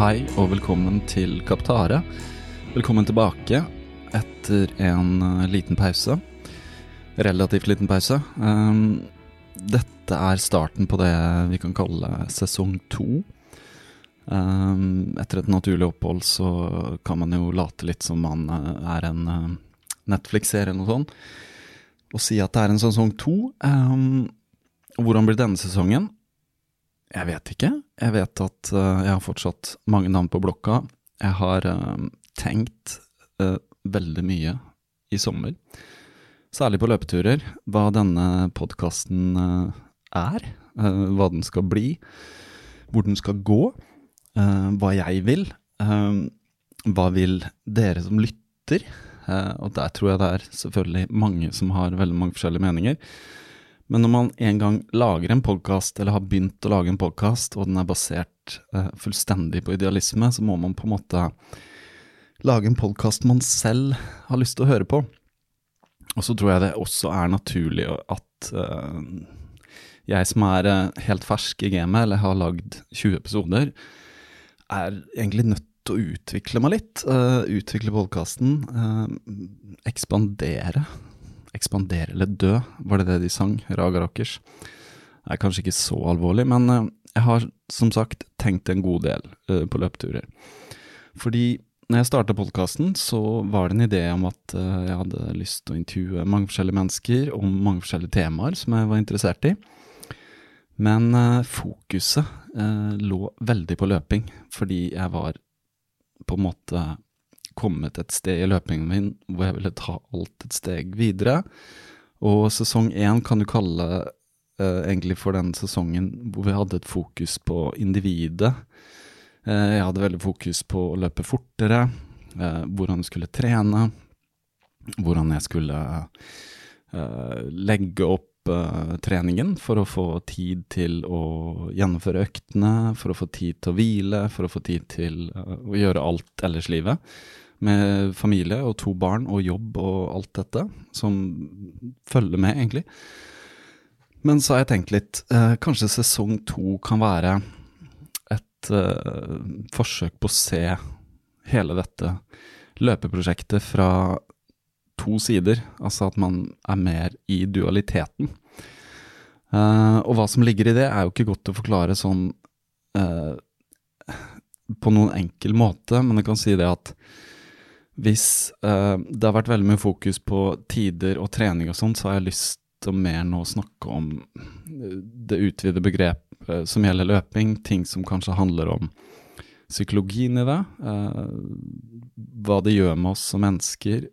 Hei og velkommen til Kaptare. Velkommen tilbake etter en eh, liten pause. Relativt liten pause. Um, dette er starten på det vi kan kalle sesong to. Um, etter et naturlig opphold så kan man jo late litt som man eh, er en eh, Netflix-serie eller noe sånt, og si at det er en sesong to. Um, hvordan blir denne sesongen? Jeg vet ikke. Jeg vet at eh, jeg har fortsatt mange navn på blokka. Jeg har eh, tenkt eh, veldig mye i sommer, særlig på løpeturer, hva denne podkasten er, hva den skal bli, hvor den skal gå, hva jeg vil, hva vil dere som lytter, og der tror jeg det er selvfølgelig mange som har veldig mange forskjellige meninger. Men når man en gang lager en podkast, eller har begynt å lage en podkast, og den er basert eh, fullstendig på idealisme, så må man på en måte lage en podkast man selv har lyst til å høre på. Og så tror jeg det også er naturlig at eh, jeg som er eh, helt fersk i gamet, eller har lagd 20 episoder, er egentlig nødt å utvikle meg litt. Uh, utvikle podkasten. ekspandere. Ekspandere eller dø, var det det de sang? Raga Rockers. Det er kanskje ikke så alvorlig, men eh, jeg har som sagt tenkt en god del eh, på løpeturer. Fordi når jeg starta podkasten, så var det en idé om at eh, jeg hadde lyst til å intervjue mange forskjellige mennesker om mange forskjellige temaer som jeg var interessert i. Men fokuset lå veldig på løping, fordi jeg var på en måte kommet et sted i løpingen min hvor jeg ville ta alt et steg videre. Og sesong én kan du kalle eh, egentlig for den sesongen hvor vi hadde et fokus på individet. Eh, jeg hadde veldig fokus på å løpe fortere, eh, hvordan jeg skulle trene, hvordan jeg skulle eh, legge opp eh, treningen for å få tid til å gjennomføre øktene, for å få tid til å hvile, for å få tid til eh, å gjøre alt ellers i livet. Med familie og to barn og jobb og alt dette som følger med, egentlig. Men så har jeg tenkt litt, eh, kanskje sesong to kan være et eh, forsøk på å se hele dette løpeprosjektet fra to sider. Altså at man er mer i dualiteten. Eh, og hva som ligger i det, er jo ikke godt å forklare sånn eh, på noen enkel måte, men jeg kan si det at hvis uh, det har vært veldig mye fokus på tider og trening og sånn, så har jeg lyst til mer nå å snakke om eh, det utvidede begrep uh, som gjelder løping, ting som kanskje handler om psykologien i det, uh, hva det gjør med oss som mennesker,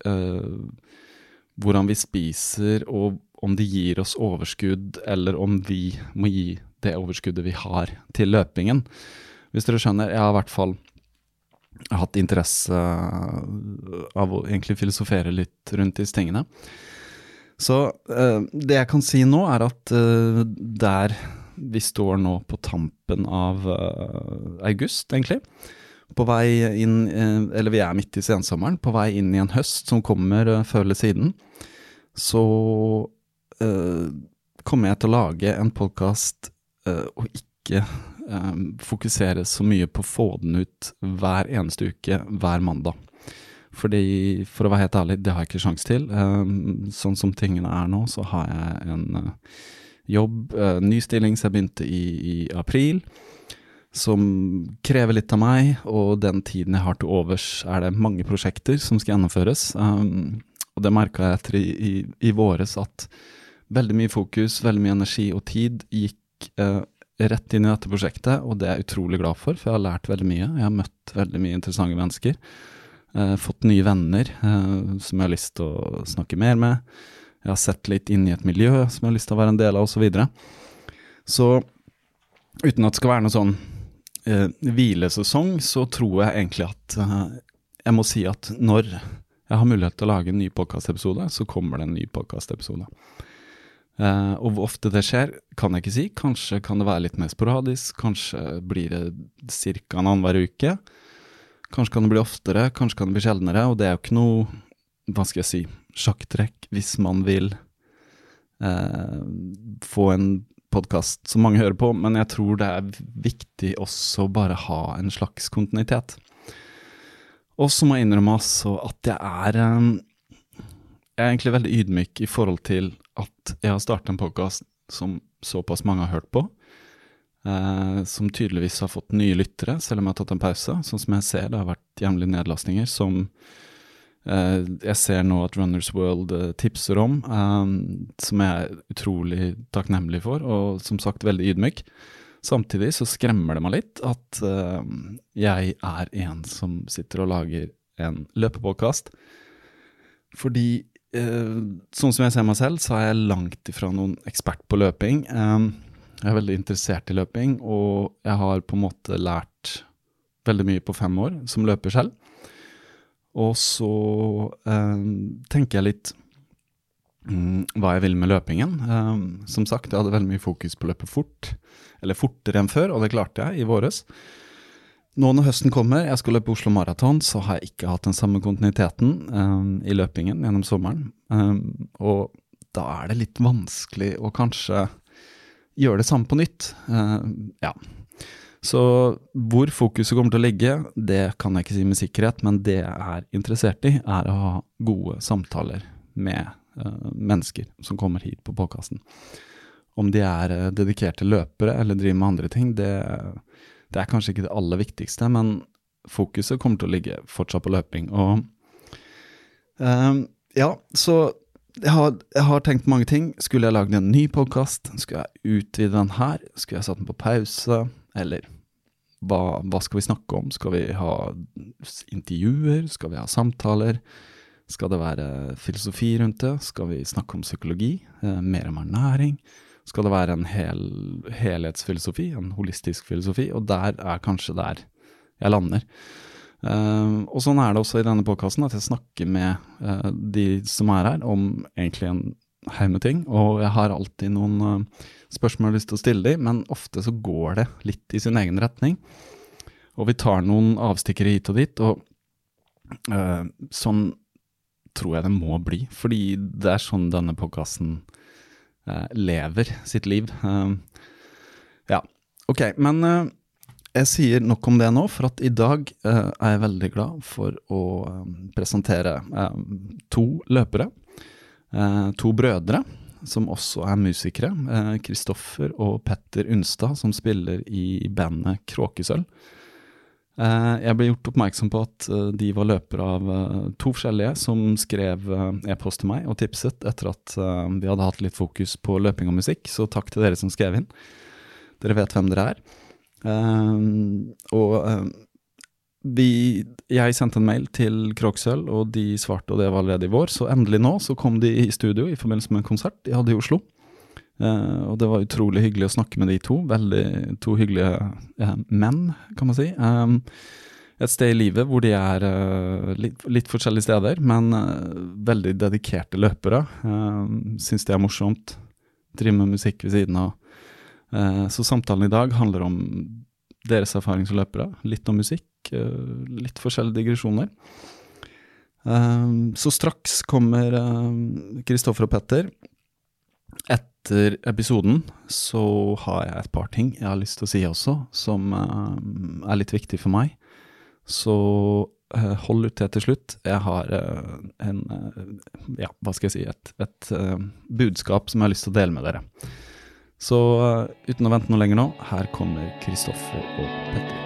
hvordan vi spiser, og om det gir oss overskudd, eller om vi må gi det overskuddet vi har til løpingen. Hvis dere skjønner, jeg har i hvert fall hatt interesse av å egentlig filosofere litt rundt disse tingene. Så eh, det jeg kan si nå, er at eh, der vi står nå på tampen av uh, august, egentlig. På vei inn, eller vi er midt i sensommeren, på vei inn i en høst som kommer før eller siden. Så kommer jeg til å lage en podkast og ikke fokusere så mye på å få den ut hver eneste uke, hver mandag. Fordi, for å være helt ærlig, det har jeg ikke sjanse til. sånn som tingene er nå, så har jeg en jobb, uh, ny stilling som jeg begynte i, i april, som krever litt av meg, og den tiden jeg har til overs, er det mange prosjekter som skal gjennomføres. Um, og det merka jeg etter i, i, i, våres, at veldig mye fokus, veldig mye energi og tid gikk uh, rett inn i dette prosjektet, og det er jeg utrolig glad for, for jeg har lært veldig mye. Jeg har møtt veldig mye interessante mennesker. Eh, fått nye venner eh, som jeg har lyst til å snakke mer med jeg har sett litt inn i et miljø som jeg har lyst til å være en del av, osv. Så, videre. så uten at det skal være noe sånn eh, hvilesesong, så tror jeg egentlig at eh, jeg må si at når jeg har mulighet til å lage en ny podkastepisode, så kommer det en ny podkastepisode. Eh, og hvor ofte det skjer, kan jeg ikke si. Kanskje kan det være litt mer sporadisk, kanskje blir det ca. annenhver uke. Kanskje kan det bli oftere, kanskje kan det bli sjeldnere, og det er jo ikke noe, hva skal jeg si, sjakktrekk hvis man vil uh, få en podkast som mange hører på, men jeg tror det er viktig også bare ha en slags kontinuitet. Og så må jeg innrømme altså at jeg er eh, Jeg er egentlig veldig ydmyk i forhold til at jeg har startet en podkast som såpass mange har hørt på. Eh, som tydeligvis har fått nye lyttere, selv om jeg har tatt en pause. Sånn som jeg ser, det har vært jevnlige nedlastninger som eh, jeg ser nå at Runners World eh, tipser om, um, som jeg er utrolig takknemlig for, og som sagt veldig ydmyk. Samtidig så skremmer det meg litt at uh, jeg er en som sitter og lager en løpepodkast. Fordi sånn som jeg ser meg selv, så er jeg langt ifra noen ekspert på løping. Jeg er veldig interessert i løping, og jeg har på en måte lært veldig mye på fem år som løper selv. Og så eh, tenker jeg litt mm, hva jeg vil med løpingen. Som sagt, jeg hadde veldig mye fokus på å løpe fort, eller fortere enn før, og det klarte jeg i våres. Nå når høsten kommer, jeg skal løpe Oslo Maraton, så har jeg ikke hatt den samme kontinuiteten um, i løpingen gjennom sommeren. Um, og da er det litt vanskelig å kanskje gjøre det samme på nytt. Uh, ja. Så hvor fokuset kommer til å ligge, det kan jeg ikke si med sikkerhet, men det jeg er interessert i, er å ha gode samtaler med uh, mennesker som kommer hit på podkasten. Om de er uh, dedikerte løpere eller driver med andre ting, det, det, er kanskje ikke det aller viktigste, men fokuset kommer til å ligge fortsatt på løping. Og uh, ja, så jeg har, jeg har, tenkt mange ting. Skulle jeg lagd en ny podkast? Skulle jeg utvide den her? Skulle jeg satt den på pause? Eller hva, hva, skal vi snakke om? Skal vi ha intervjuer? Skal vi ha samtaler? Skal det være filosofi rundt det? Skal vi snakke om psykologi? Eh, mer om ernæring? Skal det være en hel, helhetsfilosofi, en holistisk filosofi? Og der er kanskje der jeg lander. Uh, og sånn er det også i denne podkasten, at jeg snakker med uh, de som er her, om egentlig en haug med ting. Og jeg har alltid noen uh, spørsmål jeg har lyst til å stille dem, men ofte så går det litt i sin egen retning. Og vi tar noen avstikkere hit og dit, og uh, sånn tror jeg det må bli. Fordi det er sånn denne podkasten lever sitt liv. Uh, ja, ok. Men jeg sier nok om det nå, for at i dag er jeg veldig glad for å presentere to løpere. to brødre som også er musikere. Kristoffer eh, og Petter Unstad, som spiller i bandet Kråkesølv. Eh, jeg ble gjort oppmerksom på at eh, de var løpere av eh, to forskjellige, som skrev e-post til meg og tipset etter at vi hadde hatt litt fokus på løping og musikk, så takk til dere som skrev inn. Dere vet hvem dere er. og vi, jeg sendte en mail til Kroksøl, og de svarte, og det var allerede i vår. Så endelig nå så kom de i studio i forbindelse med en konsert de hadde i Oslo. Eh, og det var utrolig hyggelig å snakke med de to. Veldig to hyggelige uh, menn, kan man si. Um, et sted i livet hvor de er uh, litt, litt, forskjellige steder, men uh, veldig dedikerte løpere. Uh, Syns det er morsomt. Driver med musikk ved siden av. Så samtalen i dag handler om deres erfaring som løpere, litt om musikk, litt forskjellige digresjoner. Eh, så straks kommer Kristoffer og Petter. Etter episoden så har jeg et par ting jeg har lyst til å si også, som uh, er litt viktig for meg. Så uh, hold ut til til slutt. Jeg har uh, en Ja, hva skal jeg si Et, et budskap som jeg har lyst til å dele med dere. Så uten å vente noe lenger nå, her kommer Kristoffer og Petter.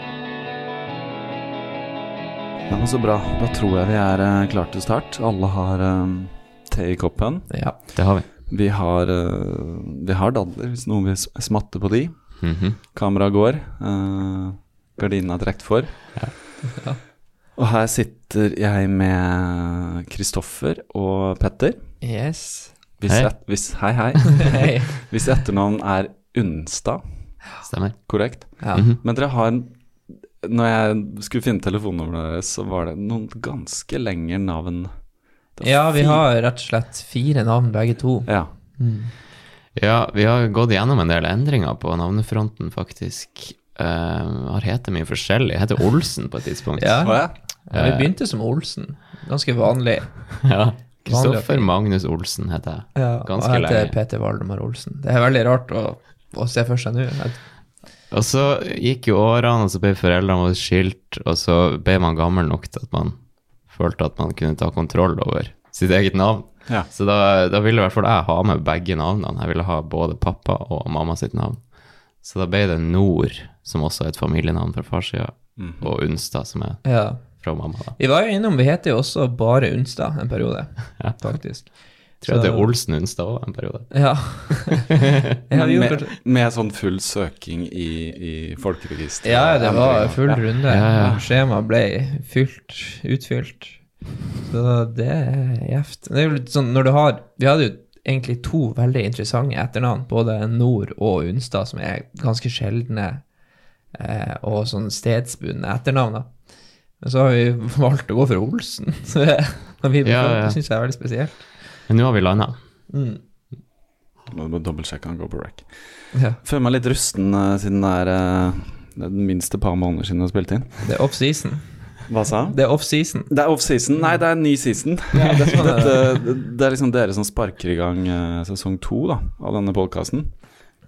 Ja, men Så bra. Da tror jeg vi er uh, klar til start. Alle har te i koppen. Ja, det har vi. Vi har, uh, vi har dadler, hvis noen vil smatte på de. Mhm. Kameraet går. Uh, gardinene er trukket for. Ja. Og her sitter jeg med Kristoffer og Petter. Yes. Hvis Hei. Et, hvis, hei, hei. Hei. Hvis etternavn er Unstad, Stemmer. korrekt? Ja. Men dere har Når jeg skulle finne telefonnummeret deres, så var det noen ganske lengre navn. Ja, vi har rett og slett fire navn begge to. Ja. Ja, vi har gått gjennom en del endringer på navnefronten, faktisk. Uh, har hete mye forskjellig. Jeg heter Olsen på et tidspunkt. Ja. Ja. Ja, vi begynte som Olsen. Ganske vanlig. Ja. Kristoffer Magnus Olsen heter jeg. Ja, Ganske og jeg heter lenge. Peter Valdemar Olsen. Det er veldig rart å, å se for seg nå. Og så gikk jo årene, og så ble foreldrene våre skilt, og så ble man gammel nok til at man følte at man kunne ta kontroll over sitt eget navn. Ja. Så da, da ville i hvert fall jeg ha med begge navnene. Jeg ville ha både pappa og mamma sitt navn. Så da ble det Nord, som også er et familienavn fra farssida, mm. og Unstad, som er Ja. fra mamma. da. Vi var jo innom, vi heter jo også bare Unstad en periode, Ja. faktisk. Tror jeg det er Olsen Unstad òg en periode. Ja. med, med sånn full søking i, i folkeregisteret. ja, det var full runde. Ja, ja. Skjemaet ble fylt, utfylt. Så det er gjevt. Det er jo litt sånn når du har Vi hadde jo egentlig to veldig interessante etternavn, både Nord og Unstad, som er ganske sjeldne eh, og sånn stedsbundne etternavn. Men så har vi valgt å gå for Olsen. Så det, vi Ja, ja. det syns jeg er veldig spesielt. Men nå har vi landa. Mm. Må må dobbeltsjekke han går på rack. Ja. Føler meg litt rusten eh, siden det er eh, det er minst minste par måneder siden du har spilt inn. Det er off-season. Hva sa? Det er off-season. Det er off-season. Nei, det er en ny season. Ja, det er sånn det. Dette, det er liksom dere som sparker i gang eh, sesong to da, av denne podkasten.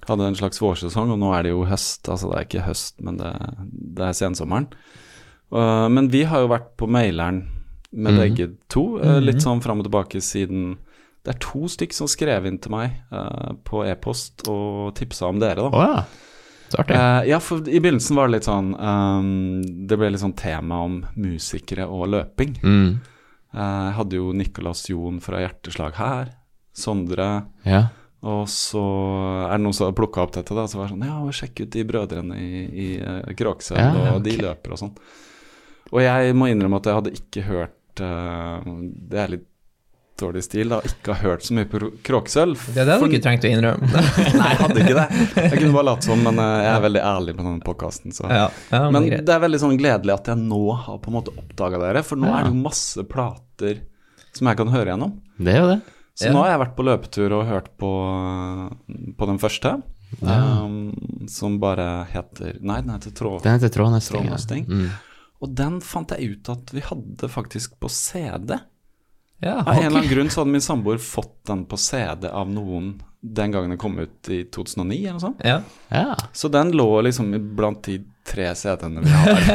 Hadde en slags vårsesong, og nå er det jo høst. Altså det er ikke høst, men det, det er sensommeren. Uh, men vi har jo vært på maileren med Mhm. begge to, eh, litt sånn fram og tilbake siden Det er to stykk som skrev inn til meg uh, på e-post og tipsa om dere, da. Oh, ja. Så artig. Eh, ja, for i begynnelsen var det litt sånn um, Det ble litt sånn tema om musikere og løping. Mm. Uh, Jeg hadde jo Nicolas Jon fra Hjerteslag her. Sondre. Ja. Og så er det noen som har plukka opp dette, da. Så var det sånn Ja, sjekk ut de brødrene i, i uh, Kråksølv, Ja, og de løper og sånn. Og jeg må innrømme at jeg hadde ikke hørt Det er litt dårlig stil, da. Ikke har hørt så mye på Kråkesølv. Det hadde du For- ikke trengt å innrømme. Nei, jeg hadde ikke det. Jeg kunne bare latt som, men eh, jeg er veldig ærlig på denne podkasten, ja, ja, men, men det er greit. det er veldig sånn gledelig at jeg nå har på en måte oppdaga dere, for nå Ja. er det jo masse plater som jeg kan høre gjennom. Det er jo det. Så Ja. nå har jeg vært på løpetur og hørt på, på den første, um, som bare heter Nei, den heter Trå... trå, trå, trå, trå, trå, trå, Mm. Og den fant jeg ut at vi hadde faktisk på CD. Ja, Av en eller annen grunn så hadde min samboer fått den på CD av noen den gangen den kom ut i 2009 eller noe sånt. Ja. Ja. Så den lå liksom blant de tre CD-ene vi har.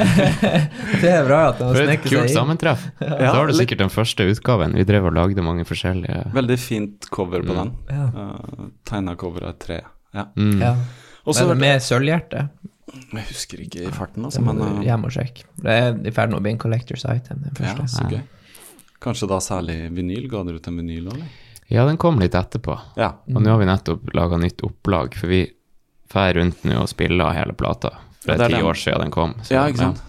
Det er bra at de For et kult seg inn. sammentreff. Ja, da har du sikkert den første utgaven. Vi drev og lagde mange forskjellige Veldig fint cover på den. Ja. Uh, Tegna cover av et tre. Ja. mm. Ja. Og så Men med sølvhjerte. Jeg husker ikke i farten, altså, men uh, Jeg må sjekke. Det er i ferd med å bli en collectors item, den ja, så gøy. Kanskje da særlig vinyl? Ga dere ut en vinyl òg, eller? Ja, den kom litt etterpå. Ja. Og nå har vi nettopp laga nytt opplag, for vi drar rundt nå og spiller hele plata. For det er ti år siden den kom. så- ja, ikke sant?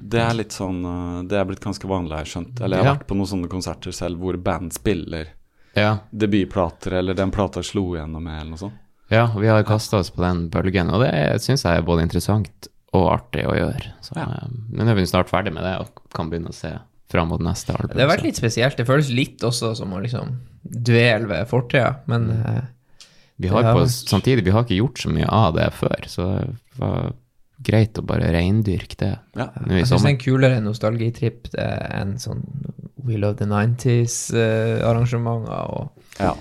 Det er litt sånn uh, Det er blitt ganske vanlig, har jeg skjønt. Eller jeg har Ja. vært på noen sånne konserter selv hvor band spiller Ja, debutplater, eller den plata slo igjennom med, eller noe sånt. Ja vi har kasta oss på den bølgen, og det syns jeg er både interessant og artig å gjøre. Så, Ja. eh, Men er vi snart ferdig med det og kan begynne å se fram mot neste album. Det har vært litt spesielt. Det føles litt også som å liksom dvele ved fortida, men Mm. eh, Vi har på, samtidig, vi har ikke gjort så mye av det før, så det var greit å bare reindyrke det Ja. Jeg syns det er en kulere nostalgitripp enn sånn We Love the 90s-arrangementer. og Ja.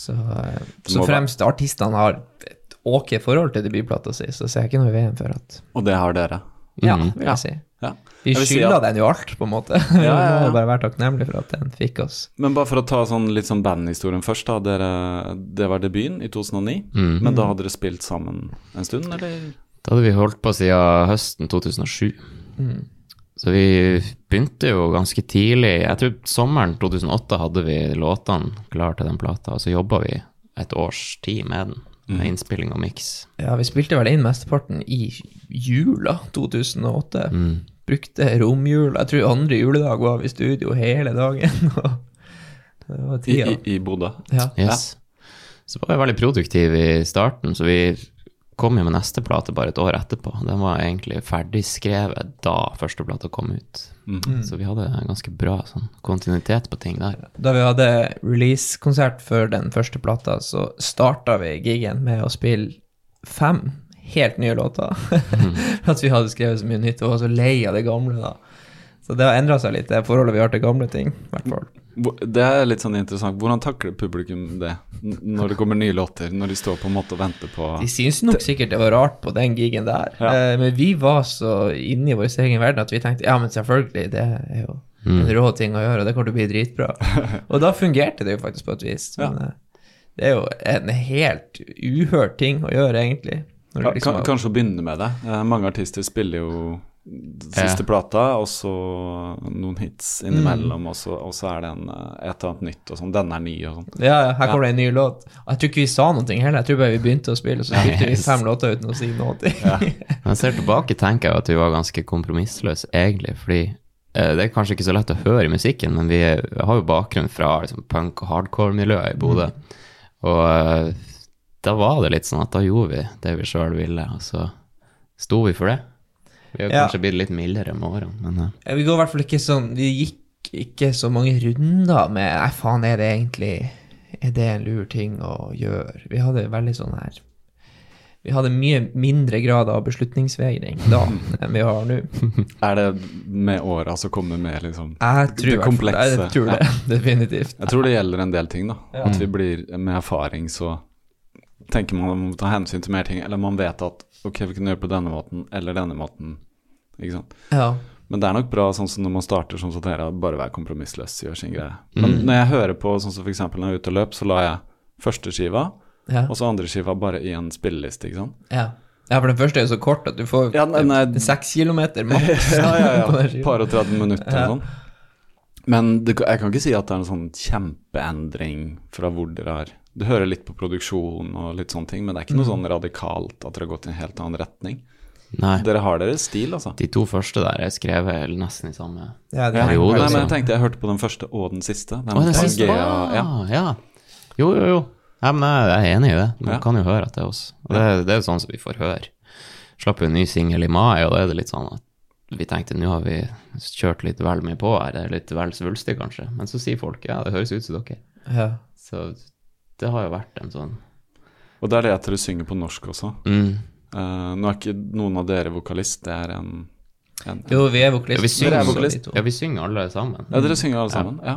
Så, eh, så fremst artistene har et ok forhold til debutplata si, så ser jeg ikke noe i veien for at Og det har dere. Ja, Mhm. vil jeg si. Ja. Vi skylder si den jo alt, på en måte. Vi Ja, ja, ja. må bare være takknemlige for at den fikk oss. Men bare for å ta sånn, litt sånn bandhistorien først, da. Dere, det var debuten i 2009. Mm. Men da hadde dere spilt sammen en stund, eller? Da hadde vi holdt på siden høsten 2007. Mm. Så vi begynte jo ganske tidlig. Jeg tror sommeren 2008 hadde vi låtene klar til den plata, og så jobba vi et års tid med den. Med innspilling og miks. Ja, vi spilte vel inn mesteparten i jula 2008. Mm. Brukte romjula. Jeg tror andre juledag var vi i studio hele dagen. det var I, tida. i, i Bodø. Ja. Yes. Så var vi veldig produktive i starten, så vi kom jo med neste plate bare et år etterpå. Den var egentlig ferdigskrevet da første plata kom ut. Mm. Så vi hadde en ganske bra sånn, kontinuitet på ting der. Da vi hadde release-konsert før den første plata, så starta vi gigen med å spille fem helt nye låter. For at vi hadde skrevet så mye nytt og var så lei av det gamle da. Så det har endra seg litt, det forholdet vi har til gamle ting. i hvert fall. Det er litt sånn interessant. Hvordan takler publikum det når det kommer nye låter? Når de står på en måte og venter på De syns nok sikkert det var rart på den gigen der, Ja. eh, men vi var så inne i vår egen verden at vi tenkte ja, men selvfølgelig, det er jo Mm. en rå ting å gjøre, og det kommer til å bli dritbra. og da fungerte det jo faktisk på et vis. Men Ja. eh, det er jo en helt uhørt ting å gjøre, egentlig. Når liksom kan, Kanskje å begynne med det. Eh, mange artister spiller jo siste Ja. plata, og så noen hits innimellom, og, så, og så er det en, eh, et eller annet nytt, og sånn. Denne er ny, og sånn. Ja, ja, her kommer det en ny låt. Jeg tror ikke vi sa noe heller, jeg tror bare vi begynte å spille, og så spilte vi fem låter uten å si noe. Når jeg ser tilbake, tenker jeg at vi var ganske kompromissløse, egentlig. Fordi eh, det er kanskje ikke så lett å høre i musikken, men vi har jo bakgrunn fra liksom, punk- og hardcore-miljøet i Bodø. Og eh, da var det litt sånn at da gjorde vi det vi sjøl ville, og så sto vi for det. Vi har Ja. kanskje blitt litt mildere med årene, men eh, Ja, Vi går i hvert fall ikke sånn Vi gikk ikke så mange runder med Nei, faen, er det egentlig Er det en lur ting å gjøre? Vi hadde veldig sånn her Vi hadde mye mindre grad av beslutningsvegring da enn vi har nå. Er det med åra som kommer med liksom Jeg tror, Det komplekse. Jeg tror det, definitivt. Jeg tror det gjelder en del ting, da. At vi blir med erfaring så tenker man at man må ta hensyn til mer ting, eller man vet at ok, vi kan gjøre på denne måten eller denne måten. Ikke sant. Ja. Men det er nok bra sånn som når man starter sånn som dere, bare være kompromissløs, gjør sin greie. Men når jeg hører på sånn som f.eks. når jeg er ute og løp, så la jeg første skiva, Ja. og så andre skiva bare i en spilleliste, ikke sant. ja. Ja, for den første er jo så kort at du får Ja, nei, det seks kilometer maks. ja, ja, ja. Par og 30 minutter Ja. og sånn. Men det, jeg kan ikke si at det er en sånn kjempeendring fra hvor dere har Du hører litt på produksjon og litt sånne ting, men det er ikke noe sånn radikalt at dere har gått i en helt annen retning. nei. Dere har deres stil, altså. De to første der er skrevet nesten i samme Ja, det er periode, Nei, men jeg tenkte jeg hørte på den første og den siste. Den Å, den siste? Gea, ja. Ah, ja. Jo, jo, jo. Ja, men jeg jeg er enig i det. Man Ja. kan jo høre at det er oss. Og det, det er jo sånn som vi får høre. Slapp jo en ny singel i mai, og da er det litt sånn at vi tenkte nå har vi kjørt litt vel mye på her, det er litt vel svulstig kanskje. Men så sier folk ja, det høres ut som dere. ja. Så det har jo vært en sånn Og det er det at dere synger på norsk også. mm. Uh, nå er ikke noen av dere vokalist, det er en, en Jo, vi er ja, vi synger, er vokalist? ja, vi synger alle sammen. Ja, dere synger alle sammen? Ja.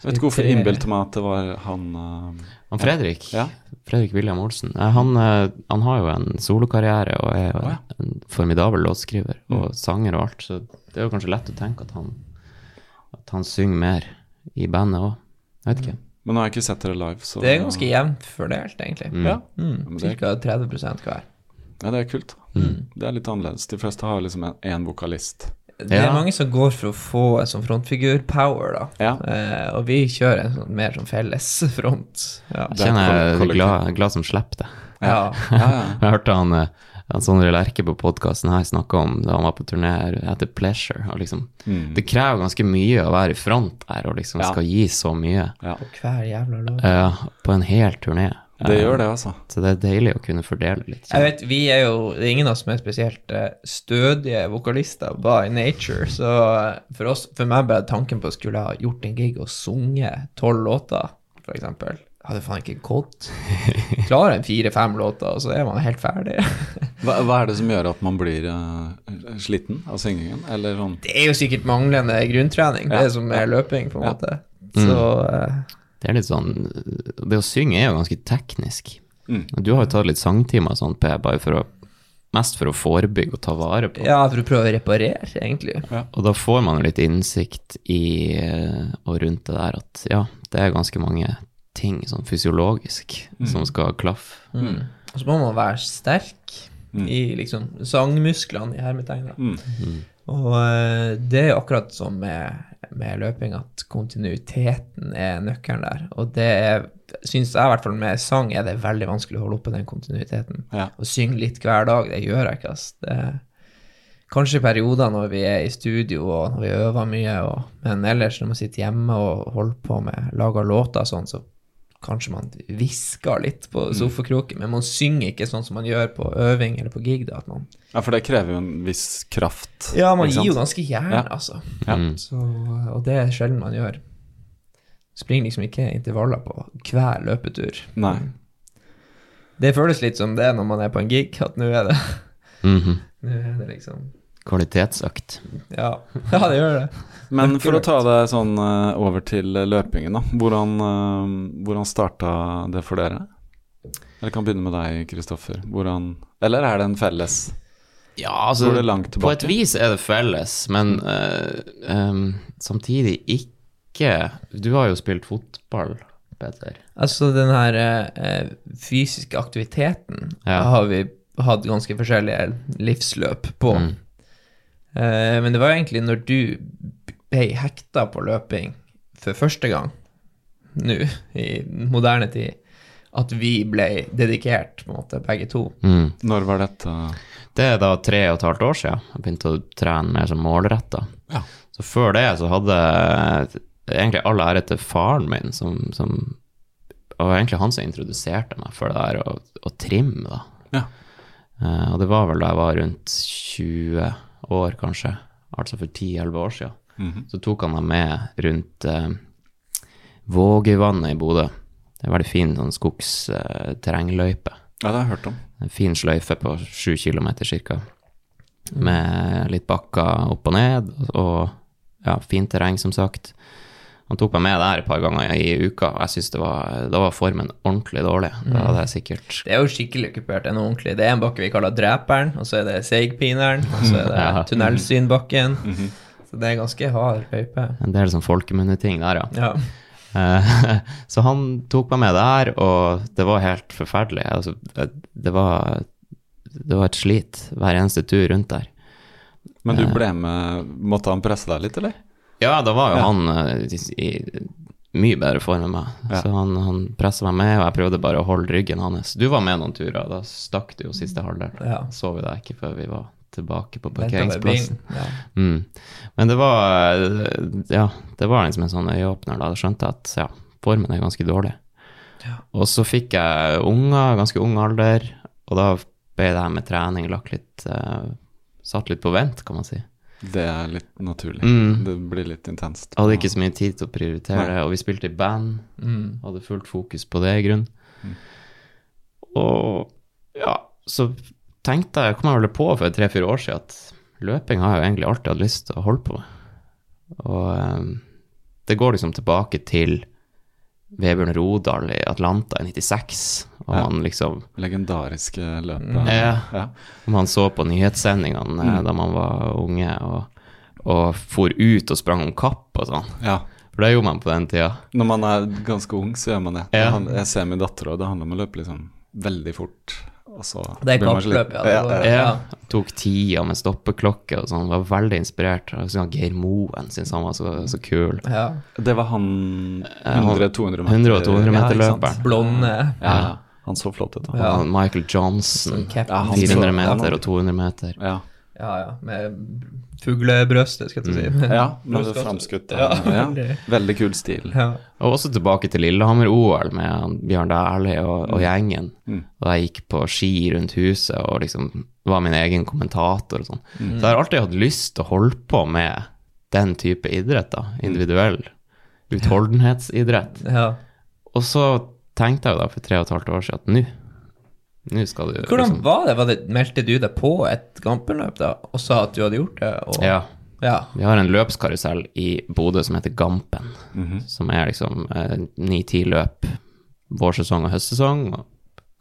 Jeg vet ikke hvorfor jeg innbilte meg at det var han uh, Han Fredrik, Ja. Fredrik William Olsen, han, eh, han har jo en solokarriere og er ja. en formidabel låtskriver og Mm. sanger og alt, så det er jo kanskje lett å tenke at han, at han synger mer i bandet òg. Jeg vet ikke. Men nå har jeg ikke sett dere live, så Det er ganske jevnt fordelt, egentlig. Mm. Ja. Mm, Cirka 30% hver. ja, det er kult. Mm. Det er litt annerledes. De fleste har liksom én vokalist. Det er Ja. mange som går for å få en sånn frontfigur-power, da. Ja. Eh, og vi kjører en sånn mer sånn felles front. Ja. Er Kjenner jeg er glad, glad som slipper det. ja. Ja, ja. Jeg hørte han, han Sondre Lerche på podkasten her snakka om da han var på turné etter Pleasure. Og liksom, Mm. Det krever ganske mye å være i front der og liksom Ja. skal gi så mye ja. På hver jævla låt. Uh, på en hel turné. Det Eh, gjør det, altså. Så det er deilig å kunne fordele litt. Jeg vet, vi er jo Det er ingen av oss som er spesielt eh, stødige vokalister by nature, så eh, for oss For meg bare tanken på å skulle ha gjort en gig og sunget tolv låter, eksempel, hadde faen ikke gått. Klarer en fire-fem låter, og så er man helt ferdig. Hva, hva er det som gjør at man blir uh, sliten av syngingen? Eller sånn Det er jo sikkert manglende grunntrening, det Ja. som er løping, på en Ja. måte. Så mm. Det er litt sånn Det å synge er jo ganske teknisk. Mm. Du har jo tatt litt sangtimer og sånt, Per, bare for å Mest for å forebygge og ta vare på. ja, for å prøve å reparere, egentlig. Og da får man jo litt innsikt i eh, og rundt det der at ja, det er ganske mange ting sånn fysiologisk som skal klaffe. Mm. Og så må man være sterk Mm. i liksom sangmusklene i hermetegn. da. Mm. Og eh, det er akkurat som med, med løping, at kontinuiteten er nøkkelen der. Og det er, syns jeg i hvert fall med sang er det veldig vanskelig å holde oppe den kontinuiteten. Ja. Å synge litt hver dag, det gjør jeg ikke, ass. Det kanskje i perioder når vi er i studio og når vi øver mye, og, men ellers når man sitter hjemme og holder på med lager låter og sånn, så kanskje man hvisker litt på Mm. sofakroken, men man synger ikke sånn som man gjør på øving eller på gig. da, at man ja, for det krever jo en viss kraft. ja, man gir jo ganske jern, Ja. altså. Ja. Mm. Så, og det er sjelden man gjør. Springer liksom ikke intervaller på hver løpetur. Nei. Det føles litt som det når man er på en gig, at nå er det, Mhm. nå er det liksom Kvalitetsøkt. Ja, ja det gjør det. Men for å ta det sånn eh, over til eh, løpingen, da. Hvordan, uh, hvordan starta det for dere? Eller kan begynne med deg, Kristoffer. Hvordan Eller er det en felles? Ja, altså Går det langt På et vis er det felles, men uh, um, samtidig ikke Du har jo spilt fotball, Peter. Altså den her uh, fysiske aktiviteten Ja. har vi hatt ganske forskjellige livsløp på. Mm. Eh, men det var jo egentlig når du ble hekta på løping for første gang, nå, i moderne tid, at vi ble dedikert, på en måte, begge to. Mm. Når var dette? Det er da tre og et halvt år siden jeg begynte å trene mer som målretta. Ja. Så før det så hadde jeg egentlig all ære til faren min, som, som Og det var egentlig han som introduserte meg for det der å, å trimme, da. Ja. Uh, og det var vel da jeg var rundt 20 år, kanskje. Altså for 10-11 år siden. Mhm. Så tok han meg med rundt eh, Vågøyvannet i Bodø. Det er veldig fin sånn skogsterrengløype. Ja, det har jeg hørt om. En fin sløyfe på sju kilometer ca. Med litt bakker opp og ned, og ja, fint terreng, som sagt. Han tok meg med der et par ganger i uka, og jeg syns det var, da var formen ordentlig dårlig. Da hadde jeg sikkert Det er jo skikkelig okkupert, det er noe ordentlig. Det er en bakke vi kaller Dreperen, og så er det Seigpineren, og så er det Ja. Tunnelsynbakken. Så det er ganske hard løype. en del sånn folkemunneting der, ja. Ja. Eh, så han tok meg med der, og det var helt forferdelig. Altså, det, det, var, det var et slit hver eneste tur rundt der. Men du ble med Måtte han presse deg litt, eller? Ja, da var jo han eh, i, mye bedre form enn meg. Ja. Så han, han pressa meg med, og jeg prøvde bare å holde ryggen hans. Du var med noen turer, da stakk du jo siste halvdel. Ja. Så vi deg ikke før vi var tilbake på parkeringsplassen. Ja. Mm. Men det var Ja, det var liksom en sånn øyeåpner da. Jeg skjønte at ja, formen er ganske dårlig. Og så fikk jeg unger, ganske ung alder, og da ble det her med trening lagt litt uh, Satt litt på vent, kan man si. Det er litt naturlig. Mm. Det blir litt intenst. Jeg hadde ikke så mye tid til å prioritere Nei. det, og vi spilte i band. Mm. Hadde fullt fokus på det, i grunn. Og ja, så tenkte jeg, kom jeg vel på for tre-fire år siden, at løping har jeg jo egentlig alltid hatt lyst til å holde på med. Og um, det går liksom tilbake til Vebjørn Rodal i Atlanta i 96, og Ja. han liksom Legendariske løpet. Ja. Ja. Om Man så på nyhetssendingene mm. da man var unge, og, og for ut og sprang om kapp og sånn. ja. For det gjorde man på den tida. Når man er ganske ung, så gjør man det. Ja. Jeg ser min datter, og det handler om å løpe liksom veldig fort. Og så Det er kappløp, ja. Ja, ja. Ja, tok tida med stoppeklokke og sånn, var veldig inspirert. Sånn Geir Moen syntes han var så, så kul. ja. Det var han 100-200 meter. 100 og 200 meter løperen. Blonde. Ja, ja. Han så flott ut. Ja. Michael Johnson, Ja, han 400 meter og 200 meter. Ja, Ja, ja. Med fuglebrøstet, skal jeg si. Mm. ja med framskutt. Ja, Ja, veldig. Kul stil. Ja. Og også tilbake til Lillehammer-OL med Bjørn Dæhlie og, og gjengen. Mm. Da jeg gikk på ski rundt huset og liksom var min egen kommentator og sånn. Mm. Så jeg har alltid hatt lyst til å holde på med den type idrett, da. Individuell utholdenhetsidrett. ja. Og så tenkte jeg jo da for tre og et halvt år siden at nå nå skal du Hvordan liksom- var det? var det? Meldte du deg på et Gampen-løp da, og sa at du hadde gjort det? Og, Ja. ja. Vi har en løpskarusell i Bodø som heter Gampen, Mhm. som er liksom ni-ti løp vårsesong og høstsesong, og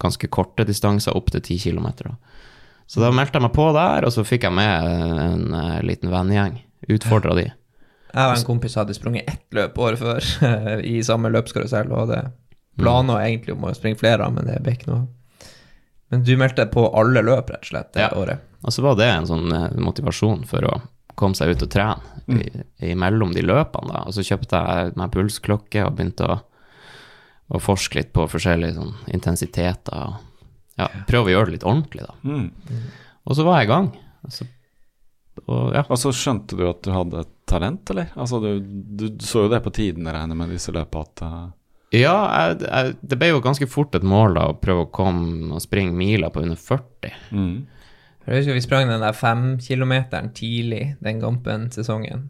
ganske korte distanser, opp til ti kilometer. da. Så da meldte jeg meg på der, og så fikk jeg med en, en liten vennegjeng. Utfordra de. Jeg og en kompis hadde sprunget ett løp året før i samme løpskarusell, og hadde planer egentlig om å springe flere, av, men det ble ikke noe. Men du meldte deg på alle løp, rett og slett, det Ja. året? Og så var det en sånn eh, motivasjon for å komme seg ut og trene mm. imellom de løpene. da. Og så kjøpte jeg meg pulsklokke og begynte å, å forske litt på forskjellige sånn intensiteter. og ja, Prøve å gjøre det litt ordentlig, da. Mm. Og så var jeg i gang. Og så, og ja. Og så skjønte du at du hadde et talent, eller? Altså, du, du så jo det på tiden, jeg regner med disse løpene, at eh, Ja, jeg, jeg, det ble jo ganske fort et mål da, å prøve å komme og springe miler på under 40. mm. Jeg husker vi sprang den der femkilometeren tidlig den Gampen-sesongen.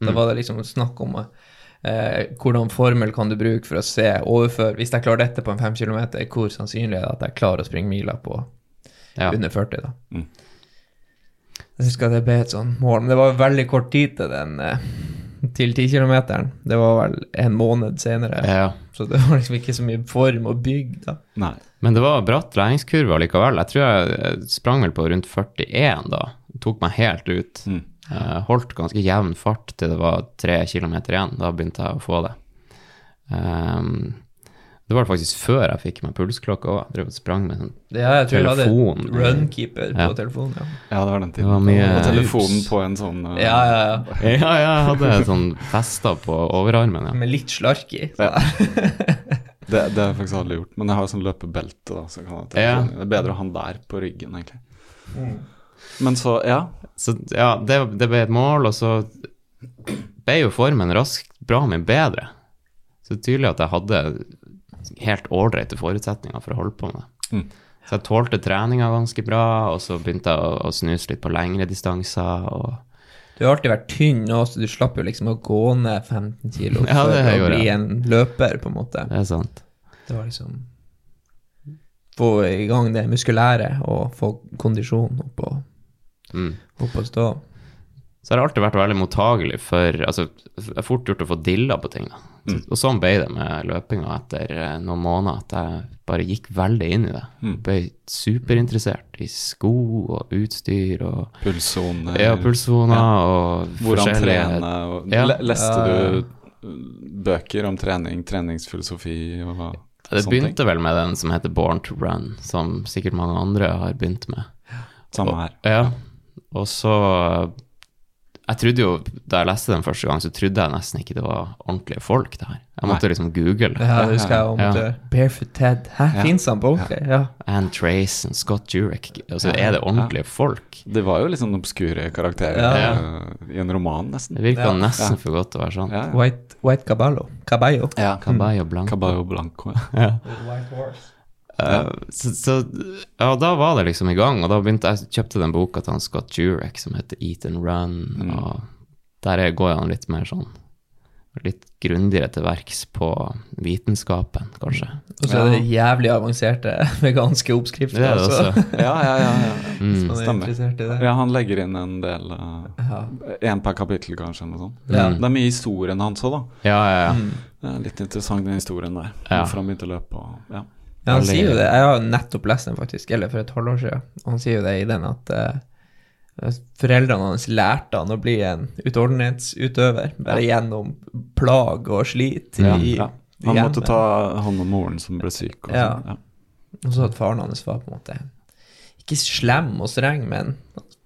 Da Mm. var det liksom snakk om eh, hvordan formel kan du bruke for å se overfør Hvis jeg klarer dette på en fem kilometer, hvor sannsynlig er det at jeg klarer å springe miler på Ja. under 40, da? Mm. Jeg husker det ble et sånt mål, men det var veldig kort tid til den eh, til 10 km, Det var vel en måned senere, Ja. så det var liksom ikke så mye form å bygge, da. Nei. Men det var bratt læringskurve likevel. Jeg tror jeg sprang vel på rundt 41 da. Tok meg helt ut. Mm. Uh, holdt ganske jevn fart til det var 3 km igjen. Da begynte jeg å få det. Ehm, det var faktisk før jeg fikk meg pulsklokke òg. Drev og sprang med sånn Ja, jeg tror jeg hadde Telefon. runkeeper på Ja. telefonen, ja. Ja, det var den tiden. Det var mye- Og telefonen på en sånn uh... Ja, ja, ja. Ja, ja, jeg hadde sånn festa på overarmen. Ja. Med litt slark i. Ja. Det, det har jeg faktisk aldri gjort, men jeg har sånn løpebelte. da, så kan jeg telefonen. Det er bedre å ha den der på ryggen, egentlig. Men så, ja. Så ja, det, det ble et mål, og så ble jo formen raskt bra mye bedre. Så det er tydelig at jeg hadde helt ålreite forutsetninger for å holde på med det. Mm. Så jeg tålte treninga ganske bra, og så begynte jeg å, å snuse litt på lengre distanser. og Du har alltid vært tynn nå, så du slapp jo liksom å gå ned 15 kilo Ja, for å gjorde bli en løper, på en måte. Det er sant. Det var liksom Få i gang det muskulære og få kondisjon opp og, Mm. opp og stå. Så har jeg alltid vært veldig mottagelig for altså, Det er fort gjort å få dilla på ting. da. Så, Og sånn ble det med løpinga etter eh, noen måneder, at jeg bare gikk veldig inn i det. Ble superinteressert i sko og utstyr og Pulssoner. ja, pulssoner og Hvordan trene. Og, Ja. Leste du uh, bøker om trening, treningsfilosofi og hva? Det sånne ting? begynte vel med den som heter Born to Run, som sikkert mange andre har begynt med. Samme her. Ja, og så Jeg trodde jo, Da jeg leste den første gang, så trodde jeg nesten ikke det var ordentlige folk, det her. Jeg måtte liksom google. Ja, det husker jeg om Ja. Barefoot Ted. Hæ, Ja. fins han på ordentlig? Ja. Anne Trace og Scott Jurek. Altså, Ja, er det ordentlige folk? Det var jo litt sånn obskure karakterer Ja. uh, i en roman, nesten. Det virka Ja. nesten Ja. for godt til å være sånn. Ja, ja. White, white Caballo. Caballo. ja. Caballo Blanco. Caballo Blanco. Ja. White horse. Eh, så, så ja, da var det liksom i gang, og da begynte jeg kjøpte den boka til han Scott Jurek som heter Eat and Run, Mm. og der er- går han litt mer sånn Litt grundigere til verks på vitenskapen, kanskje. Og så er det jævlig avanserte veganske oppskrifter. Det er det også. også. ja, ja, ja, ja. Mm. Er Stemmer. interessert i det. ja, han legger inn en del uh, Ja. En per kapittel, kanskje, eller noe sånt. Ja. Det er mye historien hans òg, da. Ja, ja, ja. Mm. Det er litt interessant, den historien der. Ja. Hvorfor han begynte å løpe og Ja. Ja, han sier jo det. Jeg har nettopp lest den, faktisk, eller for et halvår siden. Han sier jo det i den at uh, foreldrene hans lærte han å bli en utholdenhetsutøver, bare gjennom plag og slit i, Ja, i ja. Han hjemme. måtte ta hånd om moren som ble syk. Og Ja. sånn, ja. Og så at faren hans var på en måte ikke slem og streng, men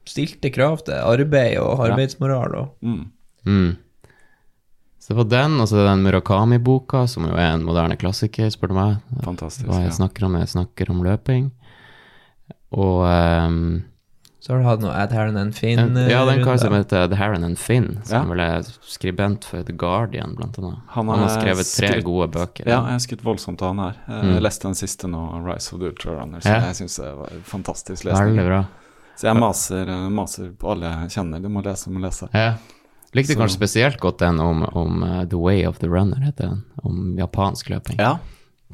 stilte krav til arbeid og arbeidsmoral. Og, Mm. Mm. Så det var den, og så den Murakami-boka, som jo er en moderne klassiker, spør du meg. Fantastisk. Hva jeg Ja. snakker om, jeg snakker om løping. Og um, så har du hatt noe Ad Heron and Finn. en, ja, den karen som heter Ad Heron and Finn, som Ja. vel er skribent for The Guardian, blant annet. Han Han har skrevet tre skutt, gode bøker. Ja, jeg har skutt voldsomt av han her. Jeg Mm. leste den siste nå, 'Rise of the Ultrarunner, så Ja. Jeg syns det var fantastisk lesning. Veldig bra. Så jeg maser, eh, maser på alle jeg kjenner. Du må lese, du må lese. Ja. Likte Så- kanskje spesielt godt den om, om uh, The Way of the Runner, heter den. Om japansk løping. Ja,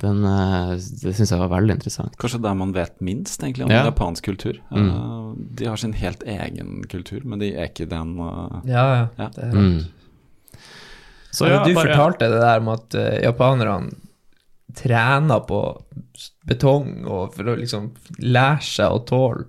Den, uh, det syns jeg var veldig interessant. Kanskje der man vet minst egentlig om Ja. japansk kultur. Mm. Eh, de har sin helt egen kultur, men de er ikke den Ja, ja. Ja. Det er Mm. Så ja, du bare- fortalte det der med at japanerne trener på betong og for å liksom lære seg å tåle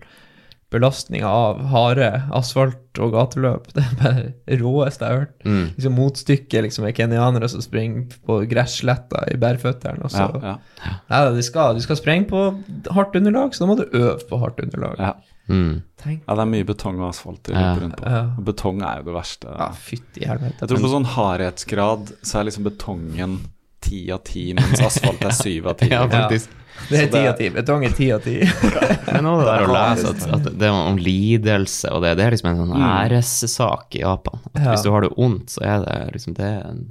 belastninga av harde asfalt og gateløp. Det er bare det råeste jeg har hørt. Mm. Liksom Motstykket liksom, er kenyanere som springer på gressletta i bærføttene. Ja, ja. ja, ja, du, skal, du skal sprenge på hardt underlag, så da må du øve på hardt underlag. ja. Mm. Tenk. ja, det er mye betong og asfalt de rundt på. Betong er jo det verste. Ja, fytti helvete. Jeg tror på sånn hardhetsgrad så er liksom betongen ti av ti, mens asfalt er syv av ti. Ja, faktisk. Det er ti det- av ti. Betong er ti av ti. Men også det der å lese at, at det er om lidelse, og det, det er liksom en sånn æressak i Japan. At Ja. Hvis du har det vondt, så er det liksom det er en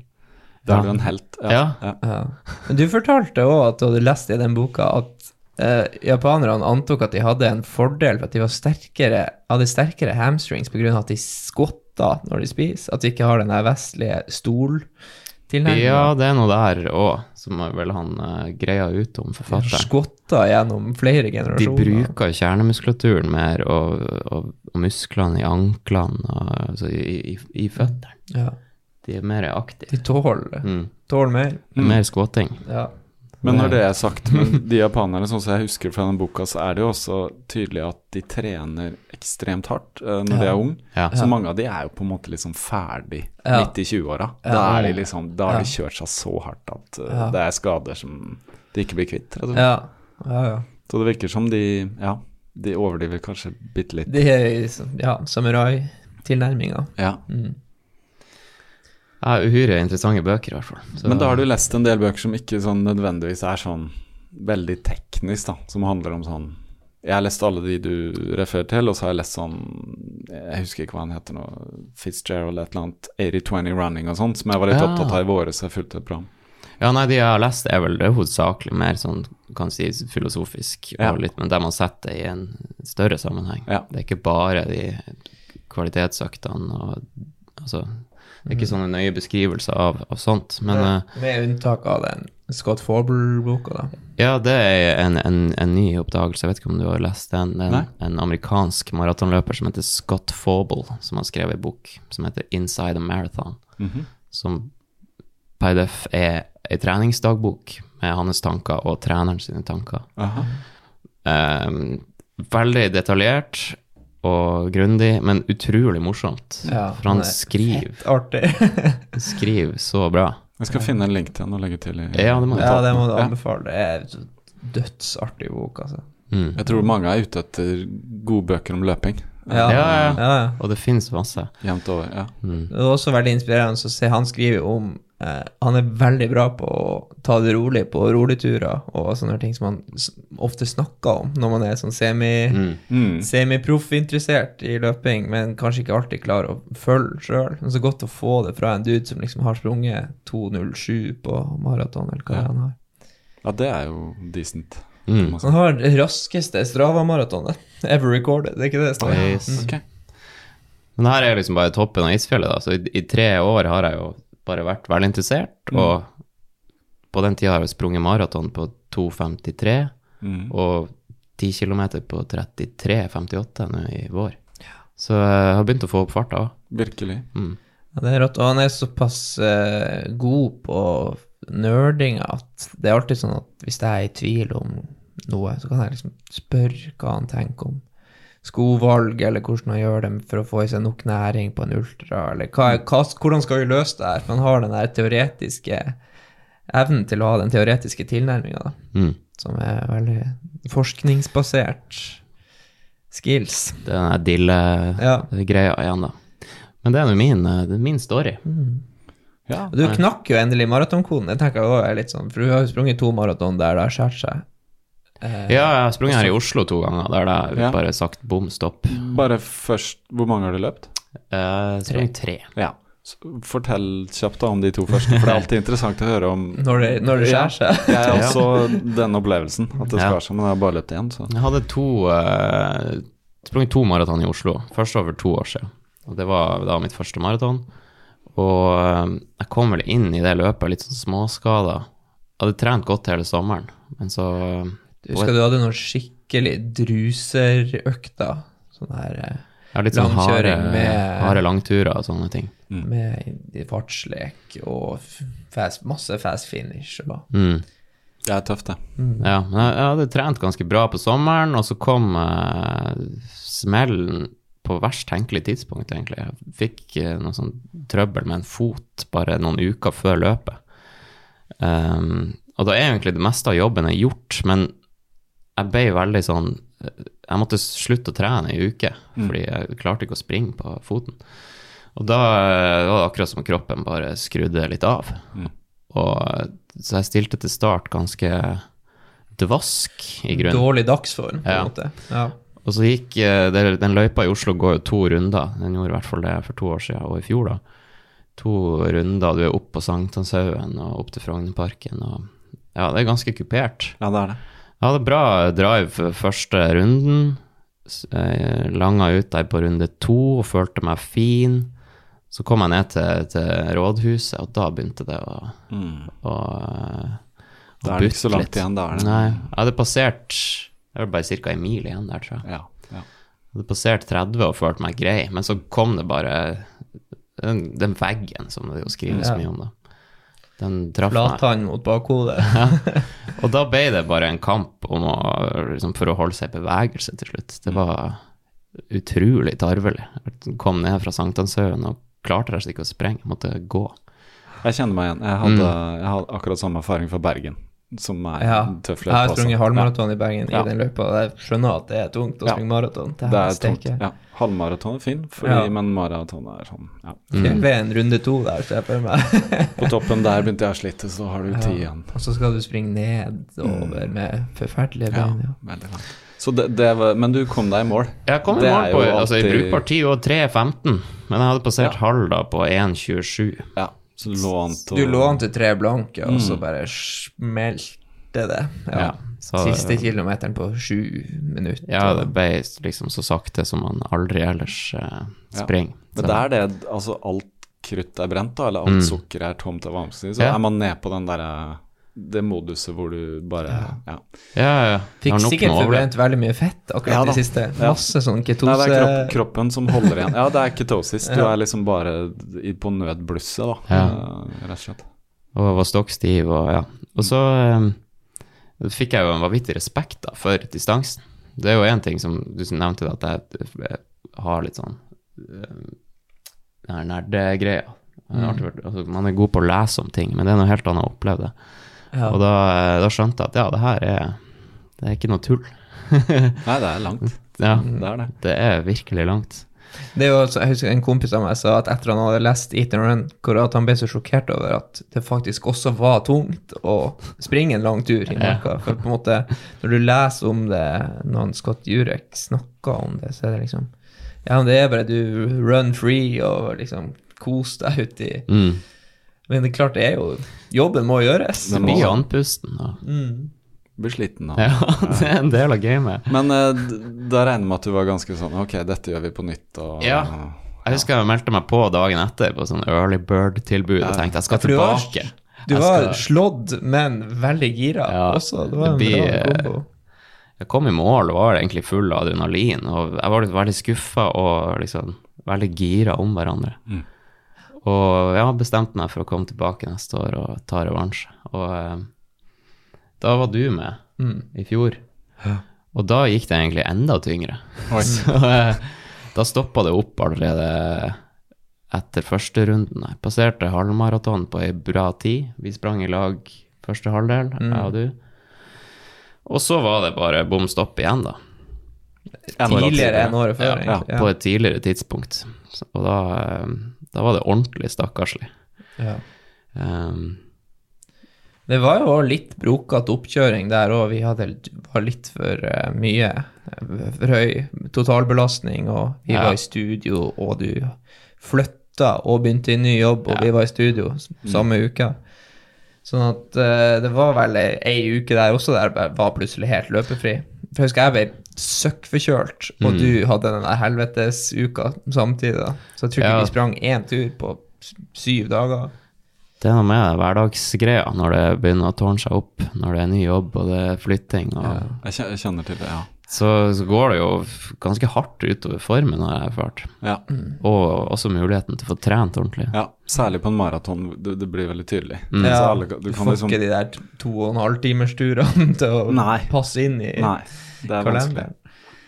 Da er du en helt. Ja. ja. Ja. Men du fortalte òg at du hadde lest i den boka at Uh, japanerne antok at de hadde en fordel for at de var sterkere, hadde sterkere hamstrings pga. at de skotta når de spiser. At de ikke har den der vestlige stoltilnærminga. Ja, det er noe der òg, som vel han uh, greia ut om forfatteren. Skvatter gjennom flere generasjoner. De bruker kjernemuskulaturen mer, og, og, og musklene i anklene, og, altså i, i, i føttene. Ja. De er mer aktive. De tåler, Mm. tåler mer. Mer skvotting. Ja. Men når det er sagt, de japanerne, sånn som jeg husker fra den boka, så er det jo også tydelig at de trener ekstremt hardt uh, når de er unge. Ja. Så mange av de er jo på en måte liksom ferdig Ja. midt i 20-åra. Da Ja. er de liksom, da har de kjørt seg så hardt at uh, Ja. det er skader som de ikke blir kvitt. rett og slett. Ja. ja, ja. Så det virker som de, ja, de overdriver kanskje bitte litt. De er sånn- ja, samurai-tilnærminga. Ja. Mm. Ja, uhyre interessante bøker, i hvert fall. Så- Men da har du lest en del bøker som ikke sånn nødvendigvis er sånn veldig teknisk, da, som handler om sånn Jeg har lest alle de du refererer til, og så har jeg lest sånn Jeg husker ikke hva han heter nå, Fitzgerald et eller annet, 80-20 running og sånt, som jeg var litt Ja. opptatt av i våre, så jeg fulgte et program. Ja, nei, de jeg har lest er vel det hovedsakelig mer sånn, kan si, filosofisk, Ja. litt, men der man setter det i en større sammenheng. Ja. Det er ikke bare de kvalitetsøktene og altså, det er ikke sånne nøye beskrivelser av, av sånt, men ja, Med unntak av den Scott Forble-boka, da. ja, det er en, en, en ny oppdagelse, jeg vet ikke om du har lest den, det er en, en amerikansk maratonløper som heter Scott Fauble, som har skrevet en bok som heter Inside a Marathon, Mhm. som per def er ei treningsdagbok med hans tanker og treneren sine tanker. Ehm, veldig detaljert og grundig, men utrolig morsomt. Ja, For han er skriver, skriver så bra. Jeg skal finne en link til han og legge til i Ja, det må du ja, det må du anbefale. Det er dødsartig bok, altså. Mm. Jeg tror mange er ute etter gode bøker om løping. Ja, Ja, ja. Og det fins masse. Jevnt over. ja. Mm. Det er også veldig inspirerende å se han skriver om eh, Han er veldig bra på å ta det rolig på roligturer og sånne ting som han ofte snakker om når man er sånn semi... Mm. Mm. Semiproff-interessert i løping, men kanskje ikke alltid klarer å følge sjøl. Så godt å få det fra en dude som liksom har sprunget 2.07 på maraton, eller hva Ja. han har. ja, det er jo decent. Mm. Han har det raskeste Strava-maratonet ever recorded, det er ikke det det står? Yes. Mm. Ok. Men her er liksom bare toppen av isfjellet, da. Så i, i tre år har jeg jo bare vært veldig interessert, og på den tida har jeg sprunget maraton på 2.53, Mm. og 10 km på 33,58 nå i vår. Så jeg har begynt å få opp farta òg. Virkelig. Mm. Ja, det er rått. Og han er såpass uh, god på nerdinga at det er alltid sånn at hvis jeg er i tvil om noe, så kan jeg liksom spørre hva han tenker om skovalg, eller hvordan han gjør det for å få i seg nok næring på en ultra, eller hva, hva, hvordan skal vi løse det her? For han har den der teoretiske evnen til å ha den teoretiske tilnærminga, Mm. som er veldig forskningsbasert skills. Det er den der dille-greia Ja. igjen, da. Men det er nå min, eh, er min story. Ja. Du knakk jo endelig maratonkoden. Det tenker jeg også er litt sånn, for du har jo sprunget to maraton der det har skjært seg. Eh, Ja, jeg har sprunget her i Oslo to ganger, der det er Ja. bare sagt bom stopp. Bare først, hvor mange har du løpt? Uh, tre. tre. Ja. Fortell kjapt da om de to første, for det er alltid interessant å høre om Når det, når det skjer seg. Jeg er også den opplevelsen, at det skar seg, men jeg har bare løpt én, så Jeg hadde to eh, sprunget to maraton i Oslo. Først over to år siden. Og det var da mitt første maraton. Og eh, jeg kom vel inn i det løpet litt sånn småskada. hadde trent godt hele sommeren, men så Du husker du hadde noen skikkelig druserøkter? Sånn her eh, ja, litt sånn harde, med- harde langturer og sånne ting. med fartslek og fast, masse fast finish. Og, Mm. Det er tøft, det. Ja, men jeg, jeg hadde trent ganske bra på sommeren, og så kom eh, smellen på verst tenkelig tidspunkt, egentlig. Jeg fikk eh, noe sånn trøbbel med en fot bare noen uker før løpet. Um, og da er egentlig det meste av jobben er gjort, men jeg ble veldig sånn Jeg måtte slutte å trene i uke, fordi jeg klarte ikke å springe på foten. Og da eh, var det akkurat som kroppen bare skrudde litt av. Og, så jeg stilte til start ganske dvask, i grunnen. Dårlig dagsform, på en Ja. måte. Ja. Og så gikk eh, det- Den løypa i Oslo går jo to runder. Den gjorde i hvert fall det for to år siden, og i fjor, da. To runder. Du er opp på Sankthanshaugen og opp til Frognerparken. Og ja, det er ganske kupert. Ja, det er det. Jeg hadde bra drive første runden. Jeg eh, Langa ut der på runde to og følte meg fin. Så kom jeg ned til, til rådhuset, og da begynte det å, Mm. å, å Da er ikke så langt litt. igjen, da er det. Nei, jeg hadde passert Det var bare ca. en mil igjen der, tror jeg. Ja, ja. Jeg hadde passert 30 og følt meg grei, men så kom det bare den, den veggen som det jo skrives Ja. mye om, da. Den traff meg. Flathand mot bakhodet. Og da ble det bare en kamp om å, liksom, for å holde seg i bevegelse til slutt. Det var utrolig tarvelig. Jeg kom ned fra Sankthanshaugen og klarte rett og slett ikke å sprenge, måtte gå. Jeg kjenner meg igjen. Jeg hadde, jeg hadde akkurat samme erfaring fra Bergen, som er Ja. tøff Jeg har sprunget halvmaraton halvmaraton i Bergen Ja. i den løypa. og Jeg skjønner at det er tungt å Ja. springe maraton. Det Det er tungt. Ja. Halvmaraton er fin, fordi, Ja. men maraton er sånn ja. Fjellveien runde to der, ser jeg for meg. På toppen der begynte jeg å slite, så har du ti igjen. Og så skal du springe nedover med forferdelige Mm. Ja, bein. Ja. veldig langt. Så det, det var, men du kom deg i mål. Jeg kom i mål på alltid... altså, i brukbar tid og 3.15, men jeg hadde passert Ja. halv da på 1.27. Ja, så du lånte Du lå tre blanke, og så Mm. bare smelte det. Ja. Ja, så- Siste kilometeren på sju minutter. Ja, det ble liksom så sakte som man aldri ellers eh, Ja. springer. Men det er det, altså alt krutt er brent, da, eller alt Mm. sukker er tomt av vannstig, så Ja. er man ned på den derre det moduset hvor du bare Ja. Ja, ja, ja. Fikk sikkert forbrent veldig mye fett akkurat Ja i siste. Ja. Masse sånn ketose... Nei, det er kropp, kroppen som holder igjen. Ja, det er ketosis. Du er liksom bare i, på nødblusset, da, Ja. eh, rett og slett. Og var stokkstiv og ja. Og så um, fikk jeg jo en vanvittig respekt da, for distansen. Det er jo én ting som du nevnte, at jeg, jeg har litt sånn um, nerdegreia. Vært- Altså, man er god på å lese om ting, men det er noe helt annet å oppleve det. Ja. Og da, da skjønte jeg at ja, det her er Det er ikke noe tull. Nei, det er langt. Ja, Det er det. det er virkelig langt. Det er jo altså, jeg husker En kompis av meg sa at etter han hadde lest Eat and Run, hvor at han ble så sjokkert over at det faktisk også var tungt å springe en lang tur i marka. For på en måte, Når du leser om det, når Scott Jurek snakker om det, så er det liksom Ja, det er bare du run free og liksom kos deg uti Mm. Men det er klart, det er jo Jobben må gjøres. Det blir han. andpusten. Mm. Blir sliten av ja, det er en del av gamet. Men eh, da regner jeg med at du var ganske sånn Ok, dette gjør vi på nytt, og Ja. Jeg husker jeg meldte meg på dagen etter på sånn early bird-tilbud og tenkte jeg skal tilbake. Du var skal- slått, men veldig gira Ja, også. Det var en blir, bra kombo. Jeg kom i mål og var egentlig full av adrenalin, og jeg var litt veldig skuffa og liksom veldig gira om hverandre. Mm. Og jeg har bestemt meg for å komme tilbake neste år og ta revansj. Og eh, da var du med Mm. i fjor, og da gikk det egentlig enda tyngre. Oi. Så eh, da stoppa det opp allerede etter første runden. Jeg passerte halvmaraton på ei bra tid. Vi sprang i lag første halvdel, Mm. jeg og du. Og så var det bare bom stopp igjen, da. Tidligere enn året før, Ja, egentlig. På et tidligere tidspunkt. Så- Og da, eh, da var det ordentlig stakkarslig. Ja. Um, Det var jo litt brokete oppkjøring der òg. Vi hadde var litt for uh, mye. For høy totalbelastning, og vi Ja. var i studio, og du flytta og begynte i ny jobb, og Ja. vi var i studio samme samme uke. Sånn at uh, det var vel ei uke der også der jeg var plutselig helt løpefri. For jeg husker jeg ble søkkforkjølt, og Mm. du hadde den der helvetesuka samtidig. da. Så jeg tror ikke Ja. vi sprang én tur på syv dager. Det er noe med hverdagsgreia når det begynner å tårne seg opp, når det er ny jobb og det er flytting. Og, Jeg jeg kjenner til det, ja. så, så går det jo ganske hardt utover formen, har jeg erfart. Ja, Og også muligheten til å få trent ordentlig. ja. Særlig på en maraton, det, det blir veldig tydelig. Mm. Ja, alle, du, du kan får liksom ikke de der to og en halv timers turene til å Nei. passe inn i Nei, det er vanskelig. kalenderen.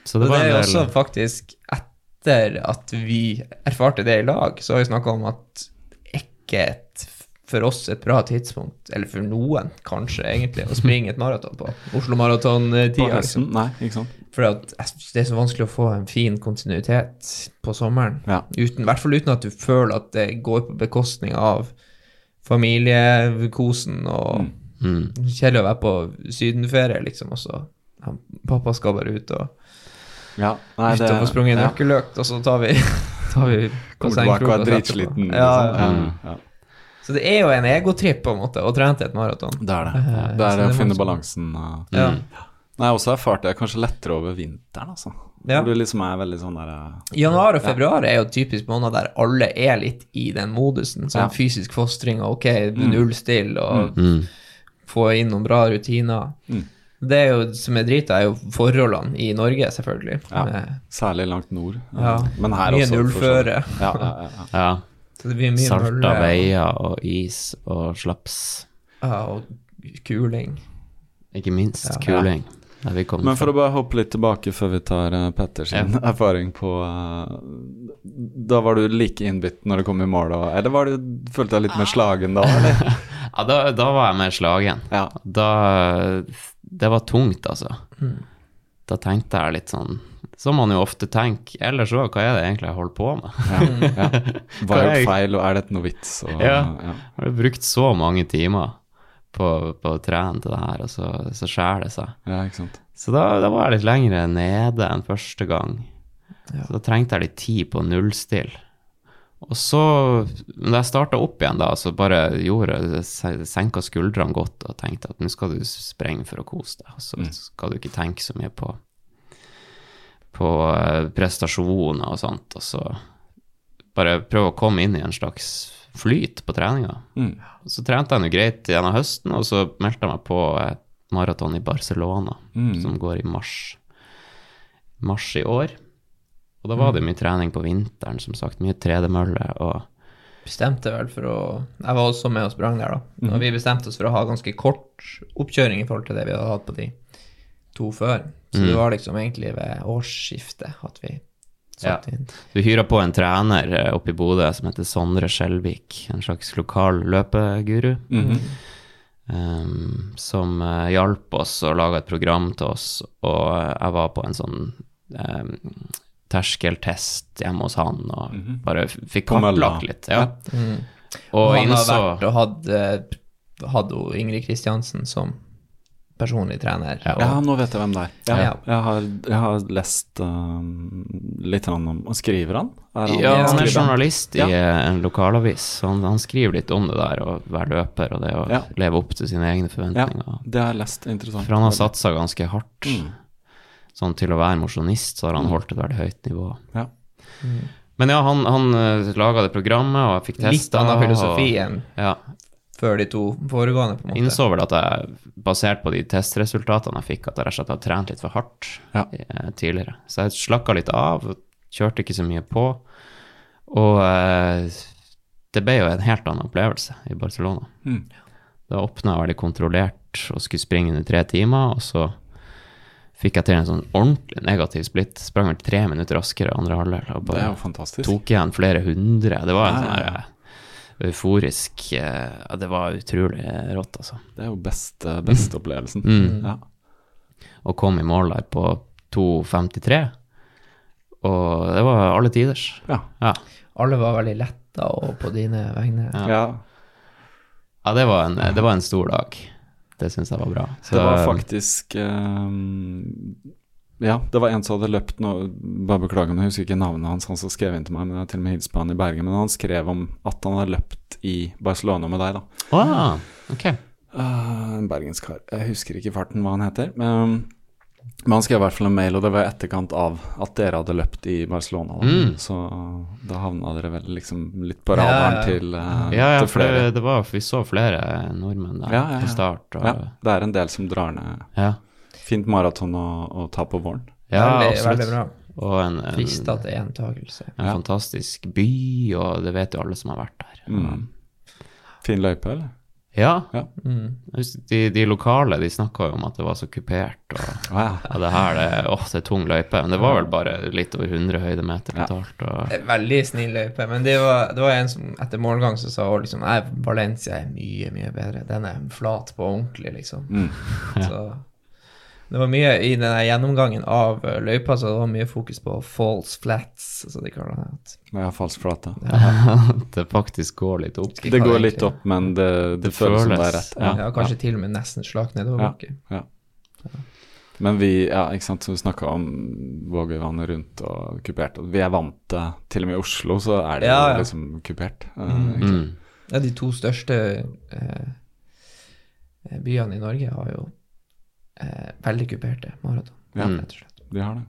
Så Det, det er jo også faktisk etter at vi erfarte det i lag, så har vi snakka om at ikke et, for oss et bra tidspunkt, eller for noen kanskje egentlig, å springe et maraton på. Oslo Maraton eh, På 10, høsten? liksom. Nei, ikke sant. For det er så vanskelig å få en fin kontinuitet på sommeren. Ja. Uten, I hvert fall uten at du føler at det går på bekostning av familiekosen og mm. Kjedelig å være på sydenferie, liksom, og så ja, Pappa skal bare ut og, Ja, nei, ut og få sprunget en ja. nøkkeløkt, og så tar vi, tar vi Kommer tilbake og er dritsliten. Ja, liksom. ja. ja. Så det er jo en egotripp, på en måte, å trene til et maraton. Det er det. Eh, Det er det å finne balansen. uh, Ja. Nei, jeg har også erfarte jeg kanskje lettere over vinteren, altså. Ja. Hvor du liksom er veldig sånn der uh, Januar og februar er jo typisk måneder der alle er litt i den modusen. Sånn Ja. fysisk fostring og ok, nullstill og Mm. få inn noen bra rutiner. Mm. Det er jo, som er drita, er jo forholdene i Norge, selvfølgelig. Ja. Med, Særlig langt nord. Ja. Men her Mye også. Mye nullføre. Ja, ja, ja, så det blir mye Salta veier og is og slaps. Ja, og kuling. Ikke minst Ja. kuling. Vi Men for fra. å bare hoppe litt tilbake før vi tar uh, Petter sin Ja. erfaring på uh, Da var du like innbitt når du kom i mål, og, eller var du, følte deg litt mer slagen da, eller? Ja, da, da var jeg mer slagen. Ja. Da Det var tungt, altså. Mm. Da tenkte jeg litt sånn Som man jo ofte tenker. Ellers òg, hva er det egentlig jeg holder på med? ja, ja. Hva er- gjort feil, og er dette noe vits? Og, Ja. ja. Har brukt så mange timer på, på å trene til det her, og så, så skjærer det seg. ja, ikke sant. Så da, da var jeg litt lengre nede enn første gang. Ja. Så da trengte jeg litt tid på nullstill. Og så, da jeg starta opp igjen, da, så bare gjorde senka skuldrene godt og tenkte at nå skal du sprenge for å kose deg, og så Mm. skal du ikke tenke så mye på på eh, prestasjoner og sånt, og så bare prøve å komme inn i en slags flyt på treninga. Mm. Så trente jeg nå greit gjennom høsten, og så meldte jeg meg på et maraton i Barcelona, Mm. som går i mars, mars i år. Og da var det mye trening på vinteren, som sagt. Mye tredemølle og Bestemte vel for å Jeg var også med og sprang der, da. Og vi bestemte oss for å ha ganske kort oppkjøring i forhold til det vi hadde hatt på de to før. Så det var liksom egentlig ved årsskiftet at vi satte inn. Vi hyra på en trener eh, oppe i Bodø som heter Sondre Skjelvik, en slags lokal løpeguru. Mhm. um, som uh, hjalp oss og laga et program til oss, og uh, jeg var på en sånn um, terskeltest hjemme hos han, og bare fikk kartlagt litt. Ja. Mm. Og, Og han har vært og hatt eh, hadde Ingrid Kristiansen som personlig trener. og- Ja, nå vet jeg hvem det er. Ja, Ja. Jeg, har, jeg har lest uh, litt om Og skriver han? Er han Ja, han er journalist i Ja. eh, en lokalavis, så han, han skriver litt om det der, å være løper og det å Ja. leve opp til sine egne forventninger. Ja, det har jeg lest. Interessant. For han har satsa ganske hardt. Mm. Sånn til å være mosjonist, så har han holdt et veldig høyt nivå. Ja. Men ja, han, han laga det programmet, og jeg fikk Litt annen filosofi enn Ja. før de to foregående, på en måte. Innså vel at jeg, basert på de testresultatene jeg fikk, at jeg rett og slett har trent litt for hardt Ja. eh, tidligere. Så jeg slakka litt av, kjørte ikke så mye på. Og eh, det ble jo en helt annen opplevelse i Barcelona. Mm. Da åpna jeg veldig kontrollert og skulle springe under tre timer, og så fikk jeg til en sånn ordentlig negativ splitt. Sprang vel tre minutter raskere andre halvdel og Det er bare jo fantastisk. tok igjen flere hundre. Det var en sånn eh, euforisk eh, ja, Det var utrolig rått, altså. Det er jo best, best opplevelsen. Mm. Ja. Og kom i mål der på 2.53. Og det var alle tiders. Ja. Ja. Alle var veldig letta og på dine vegne. Ja. ja. ja det, var en, det var en stor dag. Det syns jeg var bra. Så, Det var faktisk um, Ja, det var en som hadde løpt noe Bare beklager, jeg husker ikke navnet hans, han som skrev inn til meg, men jeg har til og med hilst på han i Bergen. Men han skrev om at han hadde løpt i Barcelona med deg, da. ah, ok. uh, en bergenskar. Jeg husker ikke farten hva han heter. Men Men han skrev i hvert fall en mail, og det var i etterkant av at dere hadde løpt i Barcelona. Da. Mm. Så da havna dere vel liksom litt på radaren Ja, til, uh, Ja, ja, til flere. Ja, det var, vi så flere nordmenn der Ja, ja, ja. på start. Og, Ja, det er en del som drar ned. ja. Fint maraton å, å ta på våren. Ja, veldig, absolutt. veldig bra. Og en, en, Frista til gjentakelse. en Ja. fantastisk by, og det vet jo alle som har vært der. Mm. Fin løype, eller? Ja, Ja. Mm. de, de lokale de snakka jo om at det var så kupert. Og, wow. ja. og det her, det, åh, det er tung løype. Men det var vel bare litt over 100 høydemeter Ja. totalt. Og, Det er Veldig snill løype, men det var, det var en som etter målgang som sa liksom, Valencia er mye, mye bedre. Den er flat på ordentlig, liksom. Mm. Så det var mye i denne gjennomgangen av eh, løypa, så det var mye fokus på false flats, så de kaller det. Ja, falsk flate. det faktisk går litt opp. Det går litt opp, men det, det, Det føles som det er rett. ja. Ja, kanskje til og med nesten slak nedoverbakke. Men vi, ja, ikke sant, som vi snakka om Vågøyvannet rundt og kupert. Vi er vant til Til og med i Oslo så er det Ja, ja. liksom kupert. eh, Mm. Mm. Ja, de to største eh, eh, byene i Norge har jo eh, veldig kuperte maraton, Ja, Mm. rett og slett. de har det.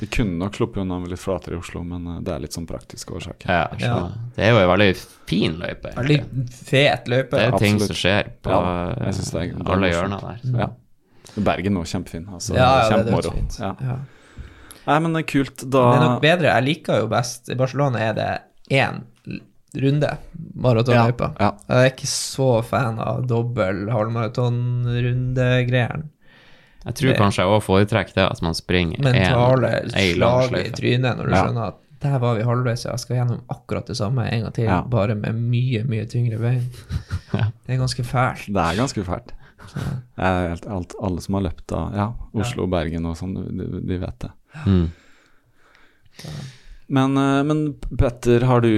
De kunne nok sluppet unna med litt flatere i Oslo, men eh, det er litt sånn praktiske årsaker. Ja, Ja. Det er jo en veldig fin løype. Veldig fet løype. Det er ting absolutt. som skjer på Ja, jeg synes det er- er alle hjørnene hjørner der. Ja. Bergen var kjempefin. Altså, ja, ja, det er Kjempemoro. Ja. Ja. Nei, men det er kult. Det er nok bedre. Jeg liker jo best I Barcelona er det én runde maratonløypa. Ja, Jeg er ikke så fan av dobbel halvmaraton-runde-greiene. Jeg tror Det- kanskje jeg òg foretrekker det, at man springer en- Mentale ei lang slag i trynet når du Ja. skjønner at der var vi halvveis, og jeg skal gjennom akkurat det samme en gang til, Ja. bare med mye, mye tyngre bein. Det er ganske fælt. det er ganske fælt. Helt, alt, alle som har løpt av ja, Oslo, Bergen og sånn, de, de vet det. Mm. Men, eh, men Petter, har du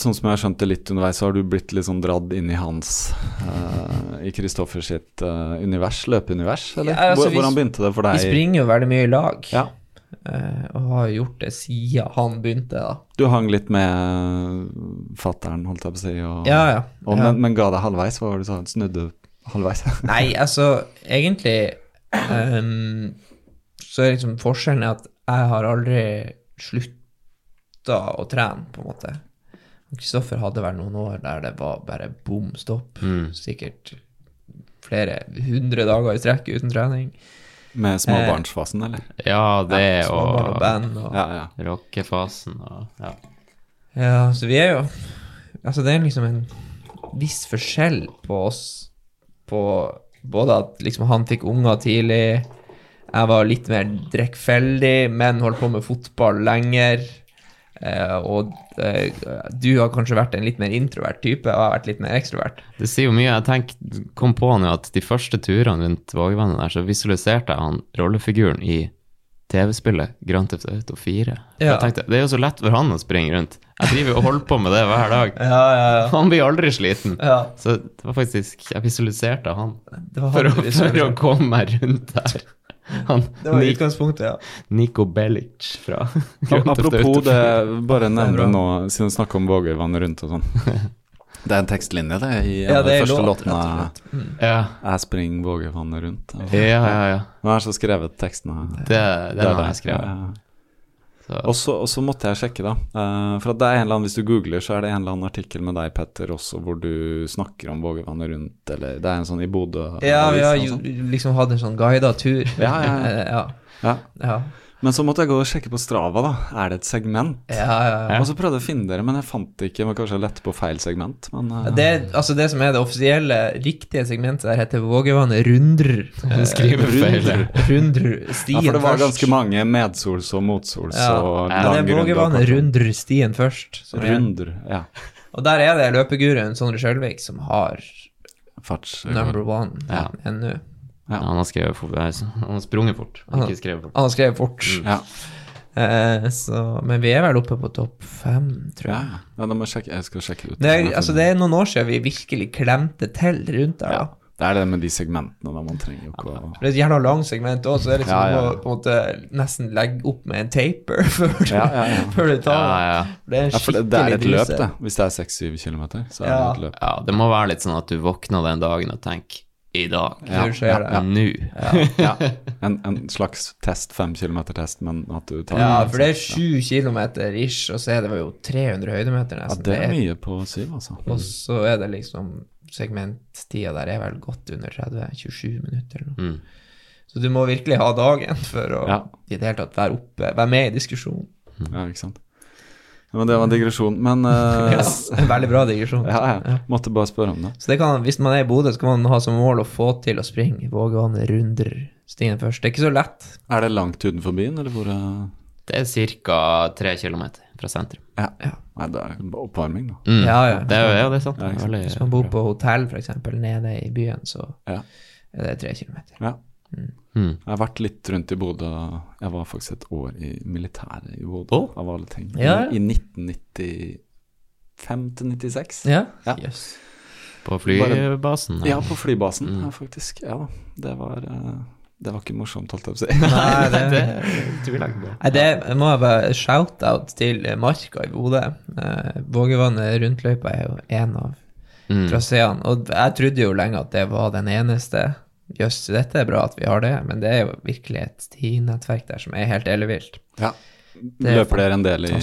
Sånn som jeg har skjønt det litt underveis, så har du blitt litt sånn dratt inn i hans uh, I Kristoffer sitt uh, univers, løpeunivers, eller? Ja, altså, vi- hvordan begynte det for deg? Vi springer jo veldig mye i lag, Ja. Uh, og har gjort det siden han begynte, da. Du hang litt med fattern, holdt jeg på å si, og, Ja, ja. og. Men, men ga deg halvveis? Hva var det du sa? Snudde halvveis? Nei, altså, egentlig um, Så er liksom forskjellen at jeg har aldri slutta å trene, på en måte. Kristoffer hadde vel noen år der det var bare bom stopp. Mm. Sikkert flere hundre dager i strekk uten trening. Med småbarnsfasen, eller? Ja, det Småbarn og og band og Ja, ja. rockefasen og ja. Ja, så vi er jo Altså, det er liksom en viss forskjell på oss på både at liksom han fikk unger tidlig, jeg var litt mer drikkfeldig, men holdt på med fotball lenger. Eh, og uh, du har kanskje vært en litt mer introvert type, og jeg har vært litt mer ekstrovert. Det sier jo mye. Jeg tenk, kom på nå at de første turene rundt Vågvannet der, så visualiserte jeg han rollefiguren i TV-spillet Grand Theft Auto 4. Ja. Jeg tenkte, Det er jo så lett for han å springe rundt. Jeg driver jo og holder på med det hver dag. Ja, ja, ja. Han blir aldri sliten. ja Så det var faktisk Jeg visualiserte han han for å, for å komme meg rundt der. Han, Det var utgangspunktet, ja. Niko Bellic fra Apropos det, bare nevne nå, siden vi snakker om Vågøyvann rundt og sånn. Det er en tekstlinje, det, i Ja, en det er første låt, låtene. rett. Mm. Ja, Jeg springer Vågøyvannet rundt. Og- ja, ja. ja. Hvem er det som har skrevet tekstene? Det, det har jeg skrev. Ja, Og så måtte jeg sjekke, da. Uh, for at det er en eller annen, Hvis du googler, så er det en eller annen artikkel med deg, Petter, også hvor du snakker om vågevannet rundt, eller det er en sånn i Bodø Ja, vi har sånn. liksom hatt en sånn guida tur. Ja, ja, ja. Ja. Men så måtte jeg gå og sjekke på Strava, da. Er det et segment? Ja, ja, ja. Og så prøvde jeg å finne dere, men jeg fant det ikke. Jeg var kanskje lett på feil segment, men uh... Det, altså det som er det offisielle, riktige segmentet der, heter Vågevannet Rundr. Du skriver feil. Rundr. først. Ja, for det var først. ganske mange medsols og motsols Ja, og ja, det er Vågevannet runder. Rundr stien først. som er- ja. Og der er det løpeguruen Sondre Sjølvik som har Farts. number one Ja. ennå. Ja. Han har skrevet fort, han har sprunget fort, Han- ikke skrevet fort. Han har skrevet fort. Ja. Eh, så, men vi er vel oppe på topp fem, tror jeg. ja. ja, da må jeg sjekke. Jeg skal sjekke ut. Det er, altså, det er noen år siden vi virkelig klemte til rundt der. ja. Det er det med de segmentene da man trenger jo ikke å Det er et jævla langt segment òg, så det er liksom Ja, ja. å på en måte nesten legge opp med en taper før du, Ja, ja, ja. før du tar Ja, ja. Det er en ja, det, skikkelig det er et løp, det. Hvis det er 6-7 km, så er Ja. det et løp. Ja, det må være litt sånn at du våkner den dagen og tenker i dag. Du ja, det. Nå. Ja. En, en slags test, fem kilometer-test, men at du tar Ja, for det er sju kilometer ish, og så er det jo 300 høydemeter Ja, det er mye på syv, altså. Og så er det liksom Segmenttida der er vel godt under 30, 27 minutter eller noe. Mm. Så du må virkelig ha dagen for å Ja. i det hele tatt være oppe, være med i diskusjonen. Ja, ikke sant. Ja, men det var en digresjon. Men uh, Yes, en veldig bra digresjon. ja, ja, måtte bare spørre om det. Så det kan, hvis man er i Bodø, så kan man ha som mål å få til å springe Vågvannet runder stien først. Det er ikke så lett. Er det langt utenfor byen, eller hvor uh... Det er ca. tre kilometer fra sentrum. Ja. ja. Nei, det er oppvarming, da. Mm. Ja, ja. Det er, ja, det er sant. Ja. Veldig- Hvis man bor på hotell, f.eks., nede i byen, så Ja. er det tre kilometer. ja. Mm. Jeg har vært litt rundt i Bodø. Jeg var faktisk et år i militæret i Bodø, oh. av alle ting. Ja. I 1995 til 96. Ja? Ja. Yes. På flybasen? Ja, på flybasen, Mm. ja, faktisk. Ja da. Det var, eh, det var ikke morsomt, holdt jeg på å si. Nei, det, det tviler jeg ikke på. Nei, det må jeg bare shout-out til Marka i Bodø. Eh, Vågevannet rundløypa er jo en av Mm. traseene. Og jeg trodde jo lenge at det var den eneste. Jøss, dette er bra at vi har det, men det er jo virkelig et stinettverk der som er helt ellevilt. Ja. er Løper dere en del i, i,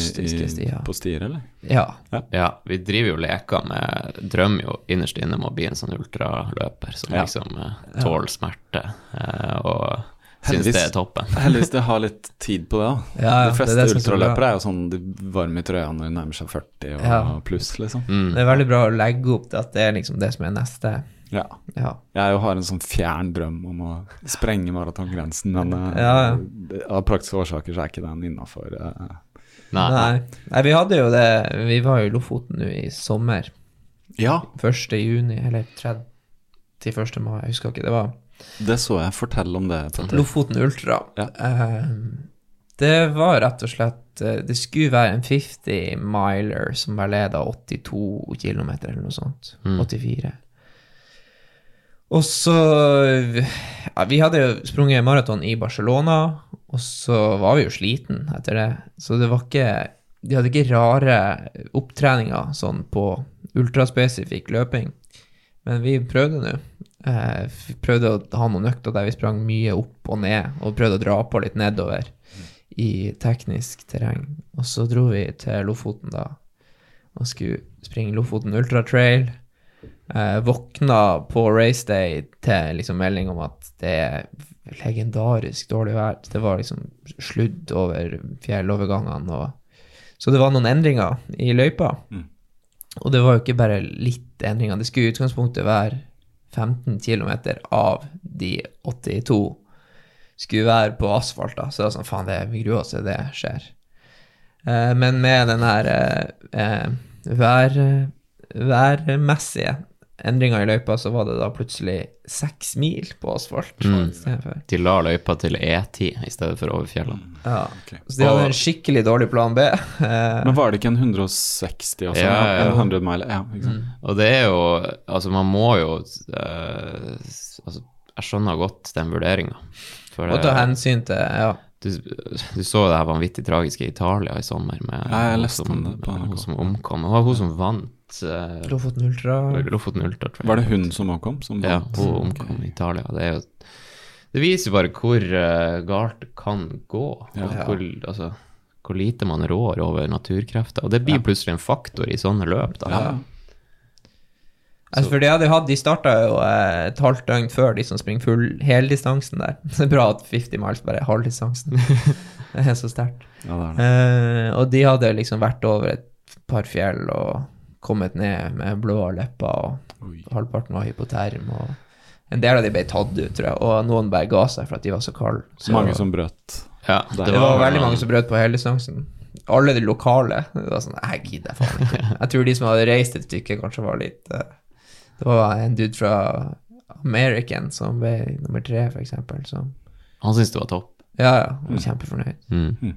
stier. på stier, eller? Ja. Ja, vi driver jo leker med Drømmer jo innerst inne om å bli en sånn ultraløper som Ja. liksom eh, tåler smerte eh, og syns Heldigvis. det er toppen. Heldigvis de har litt tid på det, da. Ja, ja, de fleste det er det ultraløpere er jo sånn de varme i trøya når de nærmer seg 40 og Ja. pluss, liksom. Mm. Det er veldig bra å legge opp til at det er liksom det som er neste. Ja. Ja. Jeg jo har en sånn fjern drøm om å sprenge maratongrensen, men eh, Ja, ja. av praktiske årsaker så er ikke den innafor. Uh, Nei. Nei. Nei, vi hadde jo det Vi var jo i Lofoten nå i sommer. ja, 1. juni, eller 31. mai, jeg husker ikke. Det var det så jeg. Fortell om det. Tante. Lofoten Ultra. Ja. Eh, det var rett og slett eh, Det skulle være en 50 miler som var leda 82 km eller noe sånt. Mm. 84. Og så ja, Vi hadde jo sprunget maraton i Barcelona, og så var vi jo sliten etter det. Så det var ikke De hadde ikke rare opptreninger sånn på ultraspesifikk løping. Men vi prøvde nå. Eh, prøvde å ha noen økter der vi sprang mye opp og ned, og prøvde å dra på litt nedover i teknisk terreng. Og så dro vi til Lofoten da, og skulle springe Lofoten Ultra Trail. Eh, våkna på raceday til liksom melding om at det er legendarisk dårlig vær. Det var liksom sludd over fjellovergangene. Og... Så det var noen endringer i løypa. Mm. Og det var jo ikke bare litt endringer. Det skulle i utgangspunktet være 15 km av de 82 skulle være på asfalt. da, Så det var sånn, faen, det, vi gruer oss til det skjer. Eh, men med den her eh, eh, vær, værmessige endringa i løypa, så var det da plutselig seks mil på asfalt Mm. De la løypa til E10 i stedet for over fjellene. Ja. Okay. Så de hadde Og- en skikkelig dårlig plan B. Men var det ikke en 160 også? Ja, ja, ja. En 100 mile? Ja, mm. Og det er jo Altså, man må jo uh, Altså, jeg skjønner godt den vurderinga. Og ta hensyn til Ja. du, du så det her vanvittig tragiske i Italia i sommer, med Ja, hun som, om det hun som omkom. Det var hun som vant eh, Lofoten Ultra. Lofoten Ultra. Var det hun som omkom? Som Ja, hun omkom omkom i Italia. Det er jo Det viser jo bare hvor uh, galt det kan gå, Ja. hvor, altså, hvor lite man rår over naturkrefter. Og det blir Ja. plutselig en faktor i sånne løp. Da. Ja. Altså, for de hadde hatt, de starta jo eh, et halvt døgn før de som springer full heldistansen der. Det er bra at 50 miles bare er halvdistansen. det er så sterkt. Ja, det det. Eh, og de hadde liksom vært over et par fjell og kommet ned med blå lepper, og Oi. halvparten var hypoterm. og En del av de ble tatt ut, tror jeg, og noen bare ga seg for at de var så kalde. Så Mange som brøt. Ja, Det det var var veldig mange som brøt på hele heldistansen. Alle de lokale. Det var sånn, jeg gidder faen ikke. Jeg tror de som hadde reist et stykke, kanskje var litt eh, Det var en dude fra American som ble nummer tre, eksempel. Han syntes det var topp. ja, ja, han var kjempefornøyd. Mm.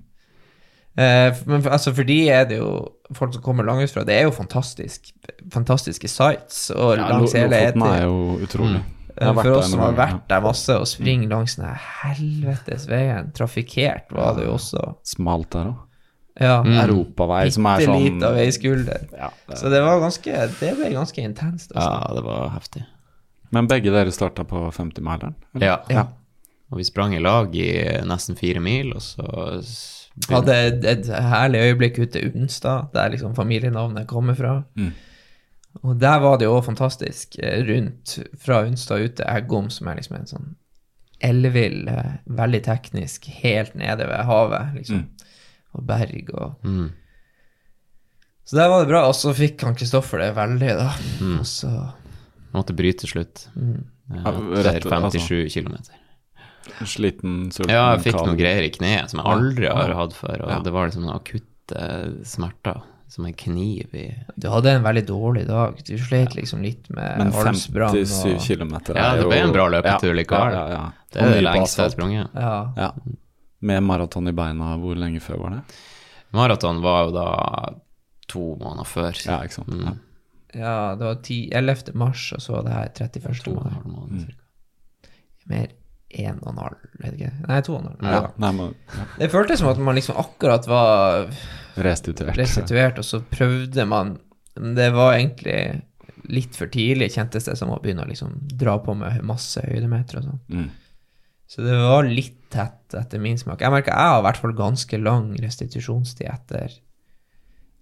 Eh, men for, altså, for de er det jo folk som kommer langutfra, det er jo fantastisk, fantastiske sites og Ja, langs hele Lofoten er jo utrolig. Mm. For oss som har vært der masse og springer langs den helvetes veien, trafikkert var det jo også. Smalt der òg. Ja, Mm. Europavei som er bitte sånn lita veiskulder. ja, det, Så det var ganske Det ble ganske intenst. Ja, Altså. det var heftig. Men begge dere starta på 50-mileren? Ja. Ja. Og vi sprang i lag i nesten fire mil, og så Hadde et, et herlig øyeblikk ute i Unstad, der liksom familienavnet kommer fra. Mm. Og der var det jo fantastisk. eh, Rundt fra Unstad ut til Eggom, som er liksom en sånn ellevill, eh, veldig teknisk, helt nede ved havet, liksom. Og berg og mm. Så der var det bra. Og så fikk han Kristoffer det veldig, da. Mm. Og så Måtte bryte slutt. mm. eh, Ja, rett- Etter 57 kilometer. Sliten, sulten Ja, jeg fikk kald. noen greier i kneet som jeg aldri har hatt før, og Ja. det var liksom noen akutte smerter, som en kniv i Du hadde en veldig dårlig dag. Du slet liksom litt med Men halsbrann 57 og jo Ja, det ble en bra løpetur ja, likevel. Ja, ja, ja. Det er det lengste jeg har sprunget. Ja. Ja. Med maraton i beina, hvor lenge før var det? Maraton var jo da to måneder før. Ja, ikke sant. Mm. ja, det var 10, 11. mars, og så var det her 31. To og en mai. måned. cirka. Mer en og en halv, vet ikke. Nei, to og en halv. Ja. Ja. Nei, men ja. Det føltes som at man liksom akkurat var restituert. restituert, og så prøvde man det var egentlig litt for tidlig, kjentes det som å begynne å liksom dra på med masse høydemeter og sånn. Mm. Så det var litt tett etter min smak. Jeg merker jeg har i hvert fall ganske lang restitusjonstid etter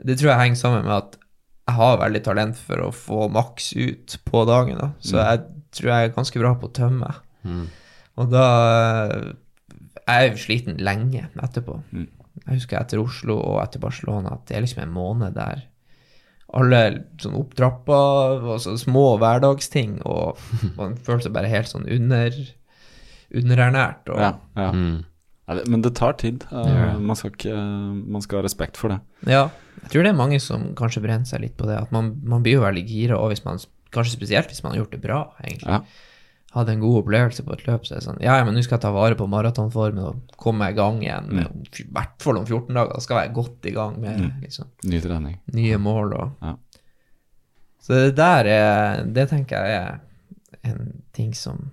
Det tror jeg henger sammen med at jeg har veldig talent for å få maks ut på dagen, da. Så jeg tror jeg er ganske bra på å tømme. Mm. Og da eh, Jeg er jo sliten lenge etterpå. Mm. Jeg husker etter Oslo og etter Barcelona at det er liksom en måned der alle sånn opptrappa og så små hverdagsting, og man føler seg bare helt sånn under underernært. Og, Ja, ja. Mm. Ja, det- Men det tar tid. Man, skal ikke, man skal ha respekt for det. Ja, jeg tror det er mange som kanskje brenner seg litt på det. At man, man blir jo veldig gira, og hvis man, kanskje spesielt hvis man har gjort det bra, egentlig. Ja. Hadde en god opplevelse på et løp, så er det sånn Ja, ja, men nå skal jeg ta vare på maratonformen og komme i gang igjen. Mm. I hvert fall om 14 dager. Da skal jeg være godt i gang med Mm. liksom, Ny trening. nye mål og Ja. Så det der er Det tenker jeg er en ting som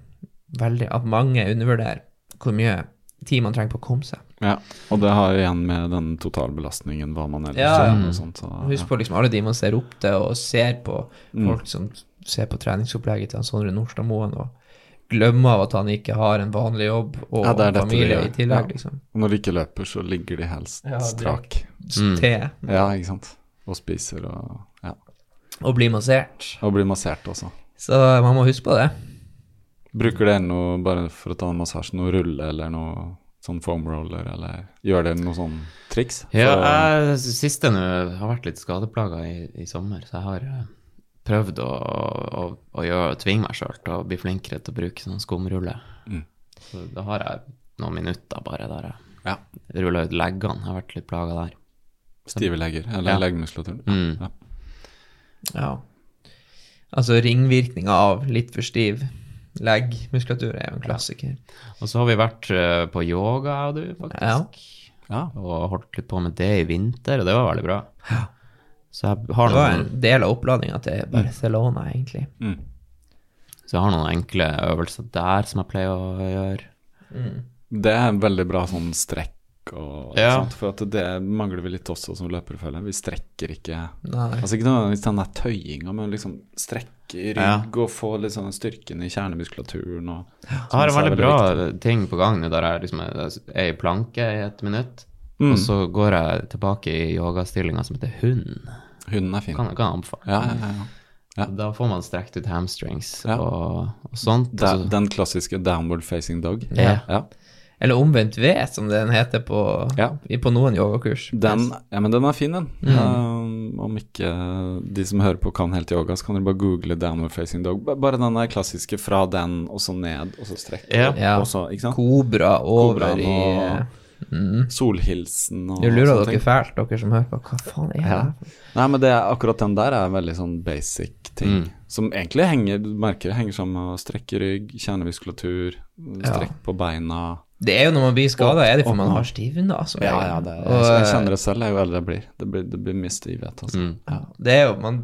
veldig At mange undervurderer hvor mye tid man trenger på å komme seg. Ja, og det har igjen med den totalbelastningen, hva man ellers Ja, ja. gjør sånt. Så, Husk på liksom alle de man ser opp til, og ser på Mm. folk som ser på treningsopplegget til Sondre Nordstadmoen, og glemmer av at han ikke har en vanlig jobb og Ja, det familie i tillegg, Ja. liksom. Og når de ikke løper, så ligger de helst Ja, det- strak. Mm. Te. Ja, ikke sant. Og spiser og ja. Og blir massert. Og blir massert også. Så man må huske på det. Bruker dere noe, bare for å ta en massasje, noe rulle eller noe sånn foam roller, eller gjør dere noe sånn triks? Ja, jeg siste nå har vært litt skadeplaga i, i sommer, så jeg har eh, prøvd å, å, å gjøre, tvinge meg sjøl til å bli flinkere til å bruke sånn skumrulle. Mm. Så da har jeg noen minutter bare der jeg Ja. ruller ut leggene. Jeg har vært litt plaga der. Stive legger, eller Ja. leggmuskulaturen. Mm. Ja. Ja. Altså ringvirkninga av litt for stiv leggmuskulatur er jo en klassiker. Og så har vi vært eh, på yoga, jeg og du, faktisk. Ja. Og holdt litt på med det i vinter, og det var veldig bra. Så jeg har Det var noen, en del av oppladninga til Barcelona, egentlig. Mm. så jeg har noen enkle øvelser der som jeg pleier å gjøre. Det er en veldig bra sånn strekk og Ja. sånt, for at det mangler vi litt også som løpere, føler jeg. Vi strekker ikke Nei. Altså ikke nødvendigvis den der tøyinga, men liksom strekke i rygg og få litt sånn styrken i kjernemuskulaturen og Jeg har en veldig bra viktig. ting på gang nå der jeg liksom er er i planke i et minutt, Mm. og så går jeg tilbake i yogastillinga som heter hund. Hunden er fin. Kan, kan anbefale. Ja, ja, ja. ja. Da får man strekt ut hamstrings Ja. og, og sånt. Da, den klassiske downward facing dog. Ja. Ja. Eller omvendt V, som den heter på, på noen yogakurs. Den, ja, men den er fin, den. Mm. Um, om ikke de som hører på kan helt yoga, så kan dere bare google downward facing dog. Bare den der klassiske fra den, og så ned, og så strekke Ja. Ja. og så. Kobra over Kobraen i og- mm. Solhilsen og Nå lurer dere fælt, dere som hører på. Hva faen er det? Ja. Nei, men det akkurat den der er veldig sånn basic ting. Mm. Som egentlig henger, du merker det henger sammen med å strekke rygg, kjernemuskulatur, strekk på beina. Det er jo når man blir skada, er det for man har stivna. Altså, Ja, ja, det, Og, jeg kjenner det selv jo eldre jeg blir. Det blir, det blir mye stivhet, altså. Mm. Ja, det er jo Man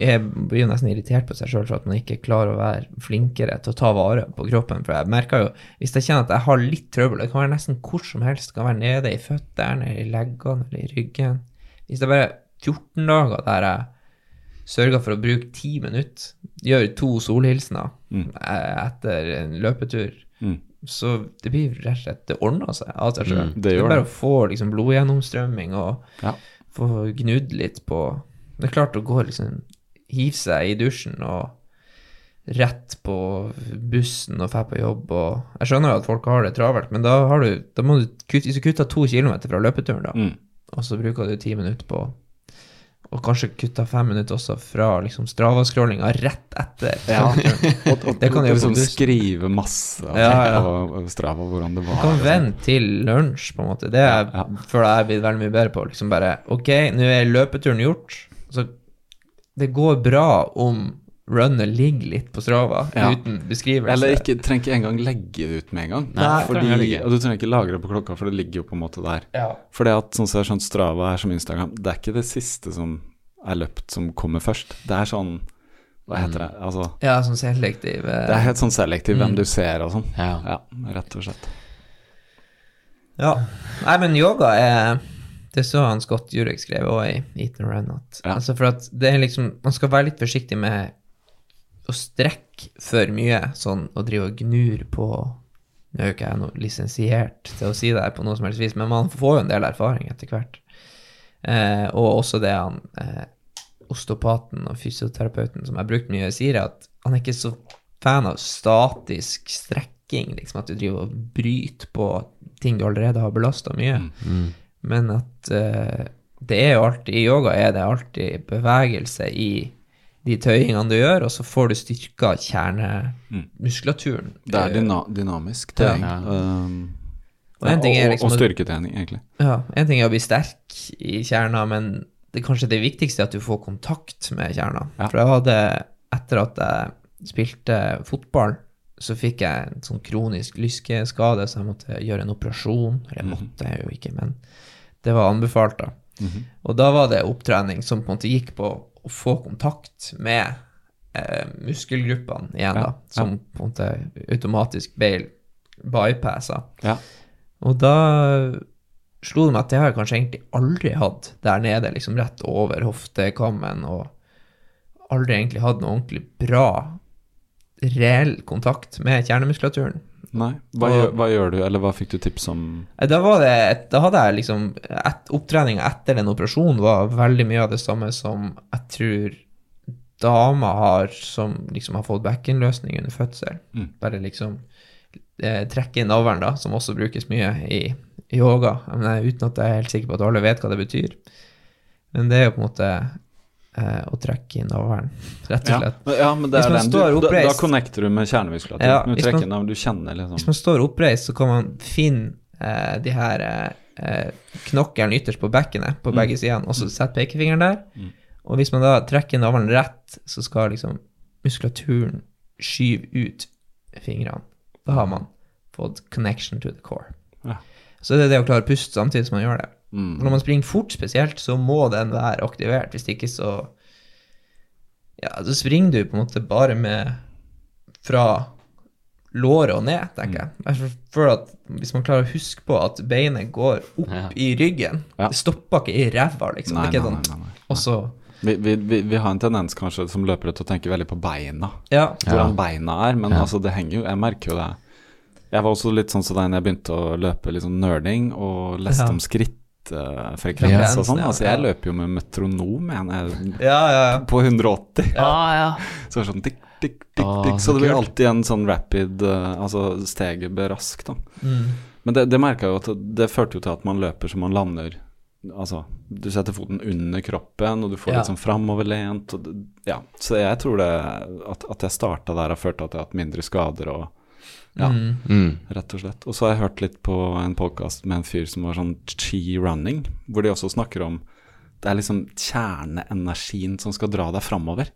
er, blir nesten irritert på seg sjøl for at man ikke klarer å være flinkere til å ta vare på kroppen. For jeg merker jo, hvis jeg kjenner at jeg har litt trøbbel, det kan være nesten hvor som helst, det kan være nede i føttene, eller i leggene, eller i ryggen Hvis det er bare 14 dager der jeg sørger for å bruke 10 minutter, gjør to solhilsener Mm. etter en løpetur, Mm. så det blir rett og slett Det ordner seg av seg sjøl. Mm, det er bare å få liksom, blodgjennomstrømming og Ja. få gnudd litt på Det er klart å gå liksom Hive seg i dusjen og rett på bussen og dra på jobb og Jeg skjønner jo at folk har det travelt, men da, har du, da må du kutte, hvis du kutter to kilometer fra løpeturen, da, Mm. og så bruker du ti minutter på Og kanskje kutta fem minutter også fra liksom Strava-scrollinga rett etter. Ja. Og, og Det kan jo liksom bussen. skrive masse av Ja, ja. på Strava hvordan det var. Du kan sånn. vente til lunsj, på en måte. Det er, ja. føler jeg er blitt veldig mye bedre på. Liksom bare Ok, nå er løpeturen gjort. Så det går bra om runnet ligger litt på Strava Ja. uten beskrivelse. Eller ikke, trenger ikke engang legge det ut med en gang. Nei, fordi, og du trenger ikke lagre det på klokka, for det ligger jo på en måte der. Ja. For det at sånn som jeg har skjønt Strava er som Instagram, det er ikke det siste som er løpt som kommer først. Det er sånn Hva heter det? Altså, ja, sånn selektiv eh, det er helt sånn selektiv hvem Mm. du ser og sånn. Ja. Ja, rett og slett. Ja. Nei, men yoga er Det så han Scott Jurek skrev òg i Eat and Run. At, Ja. altså for at det er liksom Man skal være litt forsiktig med å strekke for mye, sånn og drive og gnur på Nå er jo ikke jeg noe lisensiert til å si det her på noe som helst vis, men man får jo en del erfaring etter hvert. Eh, og også det han eh, osteopaten og fysioterapeuten som jeg har brukt mye, sier, er at han er ikke så fan av statisk strekking, liksom at du driver og bryter på ting du allerede har belasta mye. Men at uh, det er jo alltid I yoga er det alltid bevegelse i de tøyingene du gjør, og så får du styrka kjernemuskulaturen. Det er dyna dynamisk tøying. Ja. Um, Og en ting er og, liksom og styrketrening, egentlig. Ja, en ting er å bli sterk i kjerna, men det kanskje det viktigste er at du får kontakt med kjerna. Ja. For jeg hadde, etter at jeg spilte fotball, så fikk jeg en sånn kronisk lyskeskade, så jeg måtte gjøre en operasjon. Eller jeg måtte jeg jo ikke, men det var anbefalt, da. Og da var det opptrening som på en måte gikk på å få kontakt med eh, muskelgruppene igjen, Ja, da, som på en måte automatisk ble bypassa. Ja. Og da slo det meg at det har jeg kanskje egentlig aldri hatt der nede, liksom rett over hoftekammen, og aldri egentlig hatt noe ordentlig bra, reell kontakt med kjernemuskulaturen. Nei. Hva, Og- gjør, hva gjør du, eller hva fikk du tips om? Eh, Da, var det, da hadde jeg liksom et, Opptreninga etter den operasjonen var veldig mye av det samme som jeg tror damer har som liksom har fått bekkenløsning under fødsel. Mm. Bare liksom eh, trekke inn navlen, da, som også brukes mye i, i yoga. Men jeg, uten at jeg er helt sikker på at alle vet hva det betyr. Men det er jo på en måte eh, å trekke inn navlen, rett og slett. Ja, ja, men det er den. Du, oppreist, da, da connecter du med kjernemuskulaturen. Ja, du trekker av, du kjenner Hvis liksom man står oppreist, så kan man finne eh, de her eh, eh, knokkelen ytterst på bekkenet på begge sidene, og så sette pekefingeren der. Og hvis man da trekker navlen rett, så skal liksom muskulaturen skyve ut fingrene. Da har man fått connection to the core. Ja. Så det er det å klare å puste samtidig som man gjør det. Mm. Når man springer fort spesielt, så må den være aktivert. Hvis ikke så Ja, så springer du på en måte bare med fra låret og ned, tenker jeg. Jeg føler at hvis man klarer å huske på at beinet går opp Ja. i ryggen Ja. Det stopper ikke i ræva, liksom. Nei, det er ikke nei, sånn. nei, nei, nei. Og så Vi, vi, vi, vi har en tendens kanskje som løpere til å tenke veldig på beina. Ja. Hvordan beina er, men Ja. altså det henger jo Jeg merker jo det. Jeg var også litt sånn som deg når jeg begynte å løpe litt sånn nerding og leste Ja. om skrittfrekvens Frekvensen, og sånn. ja. Altså jeg løper jo med metronom, jeg, Ja, ja, ja. på 180. Ah, ja. Så det er sånn tikk, tikk, tikk, Åh, tikk. så det blir alltid en sånn rapid eh, Altså steget blir raskt, da. Mm. Men det, det merka jo at det, det førte jo til at man løper så man lander Altså, du setter foten under kroppen, og du får Ja. litt sånn framoverlent. Og det, ja. Så jeg tror det at, at jeg starta der har ført til at jeg har hatt mindre skader og Ja, Mm. Rett og slett. Og så har jeg hørt litt på en podkast med en fyr som var sånn chi running, hvor de også snakker om det er liksom kjerneenergien som skal dra deg framover.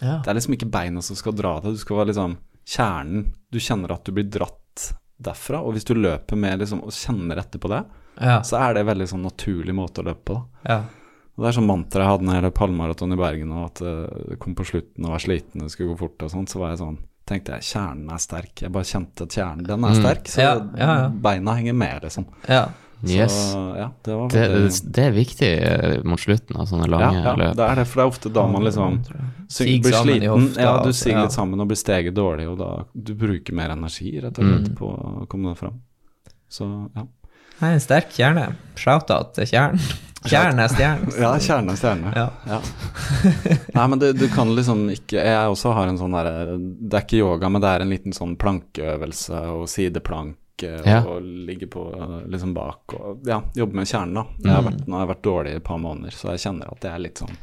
ja. Det er liksom ikke beina som skal dra deg, du skal være liksom kjernen. Du kjenner at du blir dratt derfra, og hvis du løper med liksom og kjenner etter på det, Ja. så er det en veldig sånn naturlig måte å løpe på. da. ja. Og Det er sånn mantra jeg hadde når jeg løp halvmaraton i Bergen, og at eh, det kom på slutten og var sliten og skulle gå fort og sånn, så var jeg sånn tenkte jeg kjernen er sterk. Jeg bare kjente at kjernen den er Mm. sterk, så Ja, ja, ja. beina henger med, liksom. ja. Yes. Så ja, det var Det, det, er viktig eh, mot slutten av sånne lange ja, løp. det er det, for det er ofte da man liksom syng, blir sliten. hofta, Ja, du altså, siger litt sammen og blir steget dårlig, og da du bruker mer energi, rett og slett, på å komme deg fram. Så ja. Nei, en sterk kjerne. Shout-out til kjernen. Kjernen er stjernen. Ja, kjerne er stjerne. Ja. Ja. Nei, men du, du kan liksom ikke Jeg også har en sånn derre Det er ikke yoga, men det er en liten sånn plankeøvelse og sideplank og, Ja. og ligge på eh, liksom bak og ja, jobbe med kjernen, da. Jeg har vært, nå har jeg vært dårlig i et par måneder, så jeg kjenner at det er litt sånn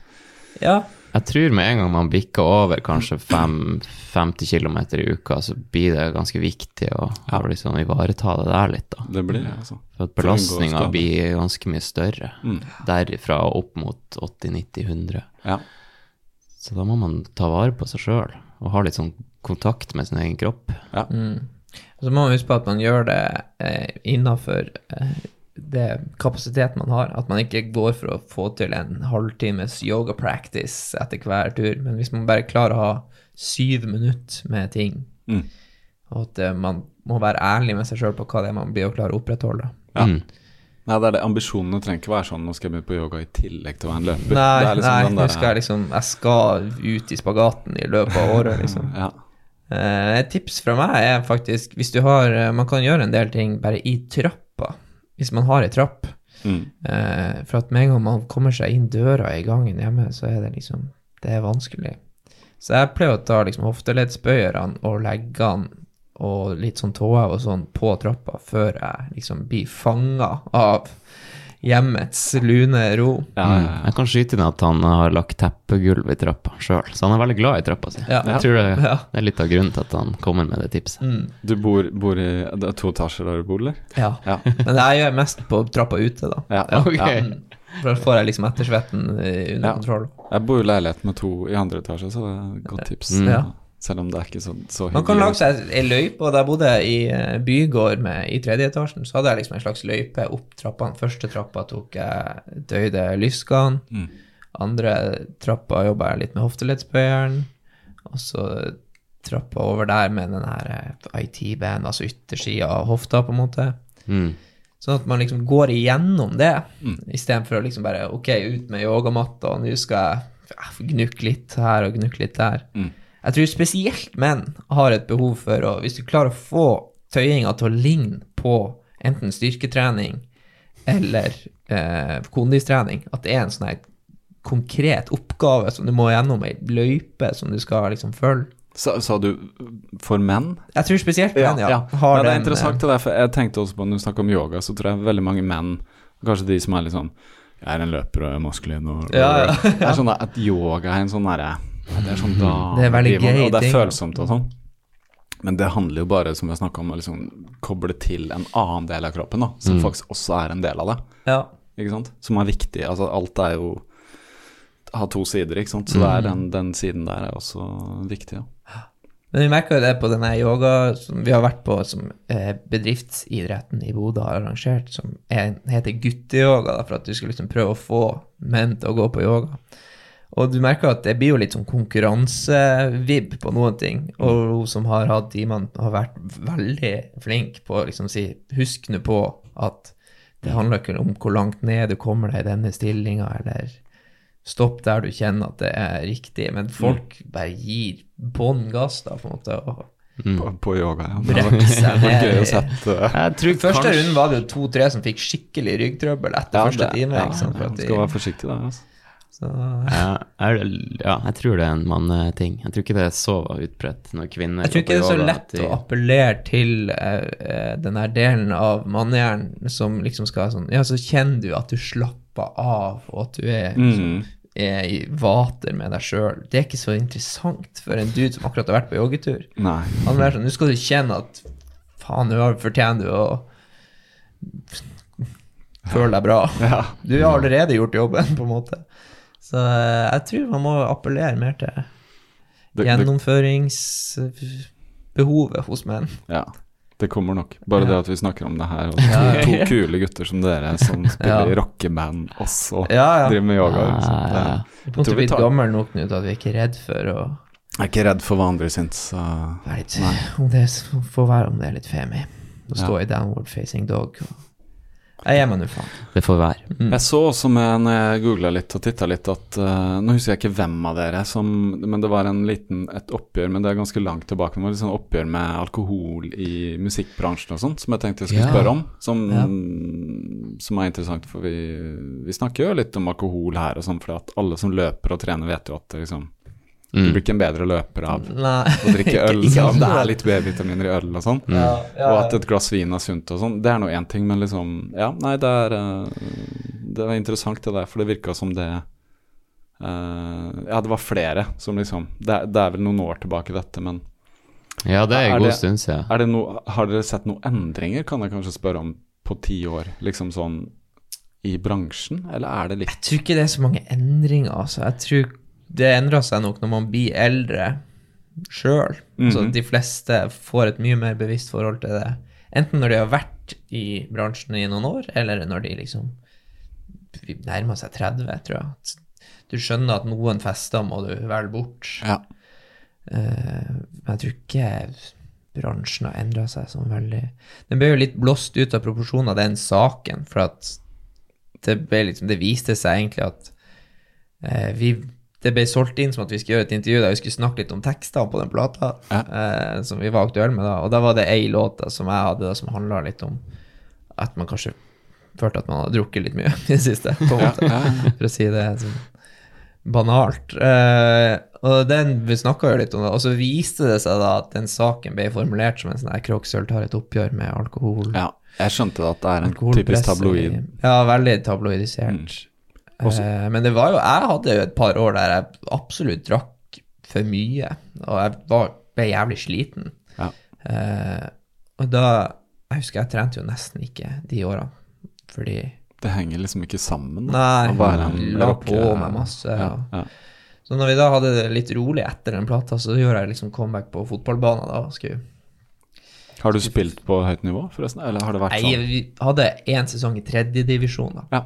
Ja. Jeg tror med en gang man bikker over kanskje fem, 50 km i uka, så blir det ganske viktig å, å liksom ivareta det der litt, da. Det blir det, altså. For at belastninga blir ganske mye større. Mm. Derifra og opp mot 80-90-100. Ja. Så da må man ta vare på seg sjøl, og ha litt sånn kontakt med sin egen kropp. Og så må man huske på at man gjør det eh, innafor eh, det kapasitet man har. At man ikke går for å få til en halvtimes yoga practice etter hver tur. Men hvis man bare klarer å ha syv minutter med ting, Mm. og at eh, man må være ærlig med seg sjøl på hva det er man blir å klare å opprettholde. Ja. Mm. Nei, det er det. Ambisjonene trenger ikke være sånn nå skal jeg begynne på yoga i tillegg til å være en løper. Nei, liksom nei den nå skal jeg liksom Jeg skal ut i spagaten i løpet av året, liksom. Ja. Eh, et tips fra meg er faktisk hvis du har eh, Man kan gjøre en del ting bare i trappa, hvis man har ei trapp. Mm. Eh, for at med en gang man kommer seg inn døra i gangen hjemme, så er det liksom Det er vanskelig. Så jeg pleier å ta liksom hofteleddsbøyerne og legge den og litt sånn tåhev og sånn på trappa før jeg liksom blir fanga av hjemmets lune ro. Ja, Mm. ja, ja. Jeg kan skyte inn at han har lagt teppegulv i trappa sjøl, så han er veldig glad i trappa si. Ja. Jeg tror det, Ja. det er litt av grunnen til at han kommer med det tipset. Mm. Du bor, bor i Det er to etasjer der du bor, eller? Ja. Ja. Men jeg gjør mest på trappa ute, da. Ja, okay. ja. Mm. For da får jeg liksom ettersvetten under Ja. kontroll. Jeg bor i leilighet med to i andre etasje, så det er et godt tips. Mm. Ja. Selv om det er ikke så, så Man kan lage seg ei løype, og da jeg bodde i eh, bygård med, i tredje etasjen, så hadde jeg liksom en slags løype opp trappene. Første trappa tok jeg døyde lysken. Mm. Andre trappa jobba jeg litt med hofteleddsbøyeren. Og så trappa over der med den her eh, IT-band, altså yttersida av hofta, på en måte. Mm. Sånn at man liksom går igjennom det, Mm. istedenfor å liksom bare Ok, ut med yogamatta, og nå skal jeg gnukke litt her og gnukke litt der. Mm. Jeg tror spesielt menn har et behov for å Hvis du klarer å få tøyinga til å ligne på enten styrketrening eller eh, kondistrening, at det er en sånn her konkret oppgave som du må gjennom ei løype som du skal liksom følge. Sa, sa du for menn? Jeg tror spesielt menn, ja. ja. har ja det er interessant til deg, for jeg tenkte også på når du snakker om yoga, så tror jeg veldig mange menn, kanskje de som er litt sånn Jeg er en løper og er maskulin og Ja, ja, Det er sånn at yoga er en sånn derre Det er sånn da Det er veldig gøy Og det er følsomt og sånn. Men det handler jo bare, som jeg om, å liksom koble til en annen del av kroppen, da, som Mm. faktisk også er en del av det. Ja. Ikke sant? Som er viktig. Altså, alt er jo har to sider, ikke sant. Så det Mm. den, den siden der er også viktig, ja. Men vi merker jo det på denne yoga som vi har vært på, som eh, bedriftsidretten i Bodø har arrangert, som er, heter gutteyoga, for at du skal liksom prøve å få menn til å gå på yoga. Og du merker at det blir jo litt sånn konkurransevib på noen ting. Og hun som har hatt timene, har vært veldig flink på å liksom si Husk nå på at det handler ikke om hvor langt ned du kommer deg i denne stillinga, eller stopp der du kjenner at det er riktig. Men folk bare gir bånn gass, da, på en måte. og På, på yoga, ja. Brekke seg ned Første kanskje- runden var det jo to-tre som fikk skikkelig ryggtrøbbel etter Ja, første time. ja? Ja, Skal være forsiktig der, altså. Så, Ja, er, ja, jeg tror det er en manneting. Jeg tror ikke det er så utbredt når kvinner jeg tror ikke det er så lett de- å appellere til eh, den der delen av mannehjernen som liksom skal sånn Ja, så kjenner du at du slapper av, og at du er, liksom, Mm. er i vater med deg sjøl. Det er ikke så interessant for en dude som akkurat har vært på joggetur. Nei. Han er sånn, Nå skal du kjenne at faen, nå fortjener du å føle deg bra. Ja. Du har allerede gjort jobben, på en måte. Så eh, jeg tror man må appellere mer til gjennomføringsbehovet hos menn. ja, det kommer nok. Bare det at vi snakker om det her, og to, to kule gutter som dere som spiller Ja. rockeband også Ja, ja. driver med yoga. Liksom. Ja, ja, Jeg er tror vi blitt tar- gammel nok nå til at vi er ikke redd for å Jeg er ikke redd for hva andre syns. Så. være litt om det er- får være om det er litt femi. Å stå Ja. i downward facing dog. og Jeg gir meg nå faen. Det får være. Mm. Jeg så også med når jeg googla litt og titta litt, at uh, Nå husker jeg ikke hvem av dere som Men det var en liten, et oppgjør, men det er ganske langt tilbake. Det var litt sånn oppgjør med alkohol i musikkbransjen og sånt, som jeg tenkte jeg skulle Ja. spørre om. Som, Ja. som er interessant, for vi, vi snakker jo litt om alkohol her og sånn, for at alle som løper og trener, vet jo at det liksom Du Mm. blir ikke en bedre løper av Nei. å drikke øl, Ikke ikke det er litt B-vitaminer i øl og sånn. Mm. Ja, ja, Og at et glass vin er sunt og sånn, det er nå én ting, men liksom Ja, nei, det er eh, Det var interessant det der, for det virka som det uh, Ja, det var flere som liksom det det er vel noen år tilbake, dette, men Ja, det er en god stund siden. no, har dere sett noen endringer, kan jeg kanskje spørre om, på ti år? Liksom sånn i bransjen, eller er det litt Jeg tror ikke det er så mange endringer, altså. Jeg tror det endrer seg nok når man blir eldre sjøl. Så Mhm. de fleste får et mye mer bevisst forhold til det. Enten når de har vært i bransjen i noen år, eller når de liksom nærmer seg 30, tror jeg. Du skjønner at noen fester må du velge bort. Ja. Uh, jeg tror ikke bransjen har endra seg sånn veldig Den ble jo litt blåst ut av proporsjoner, den saken, for at det, liksom, det viste seg egentlig at eh, vi det ble solgt inn som at vi skulle gjøre et intervju der vi skulle snakke litt om tekstene på den plata Ja. eh, som vi var aktuelle med da. Og da var det ei låt som jeg hadde da, som handla litt om at man kanskje følte at man hadde drukket litt mye i det siste, på en måte. ja, For å si det sånn banalt. Eh, og den vi snakka jo litt om det, og så viste det seg da at den saken ble formulert som en sånn her Kroksøl tar et oppgjør med alkohol. ja. Jeg skjønte at det er en typisk tabloid. Ja, veldig tabloidisert. Også- Eh, men det var jo Jeg hadde jo et par år der jeg absolutt drakk for mye, og jeg var, ble jævlig sliten. Ja. Eh, og da Jeg husker jeg trente jo nesten ikke de årene, fordi Det henger liksom ikke sammen. da. Nei, Å en la på med masse. Ja, Ja. Så når vi da hadde det litt rolig etter den plata, så gjorde jeg liksom comeback på fotballbanen da. Skulle Har du spilt på høyt nivå, forresten? Eller har det vært sånn? vi hadde én sesong i tredjedivisjon. Ja.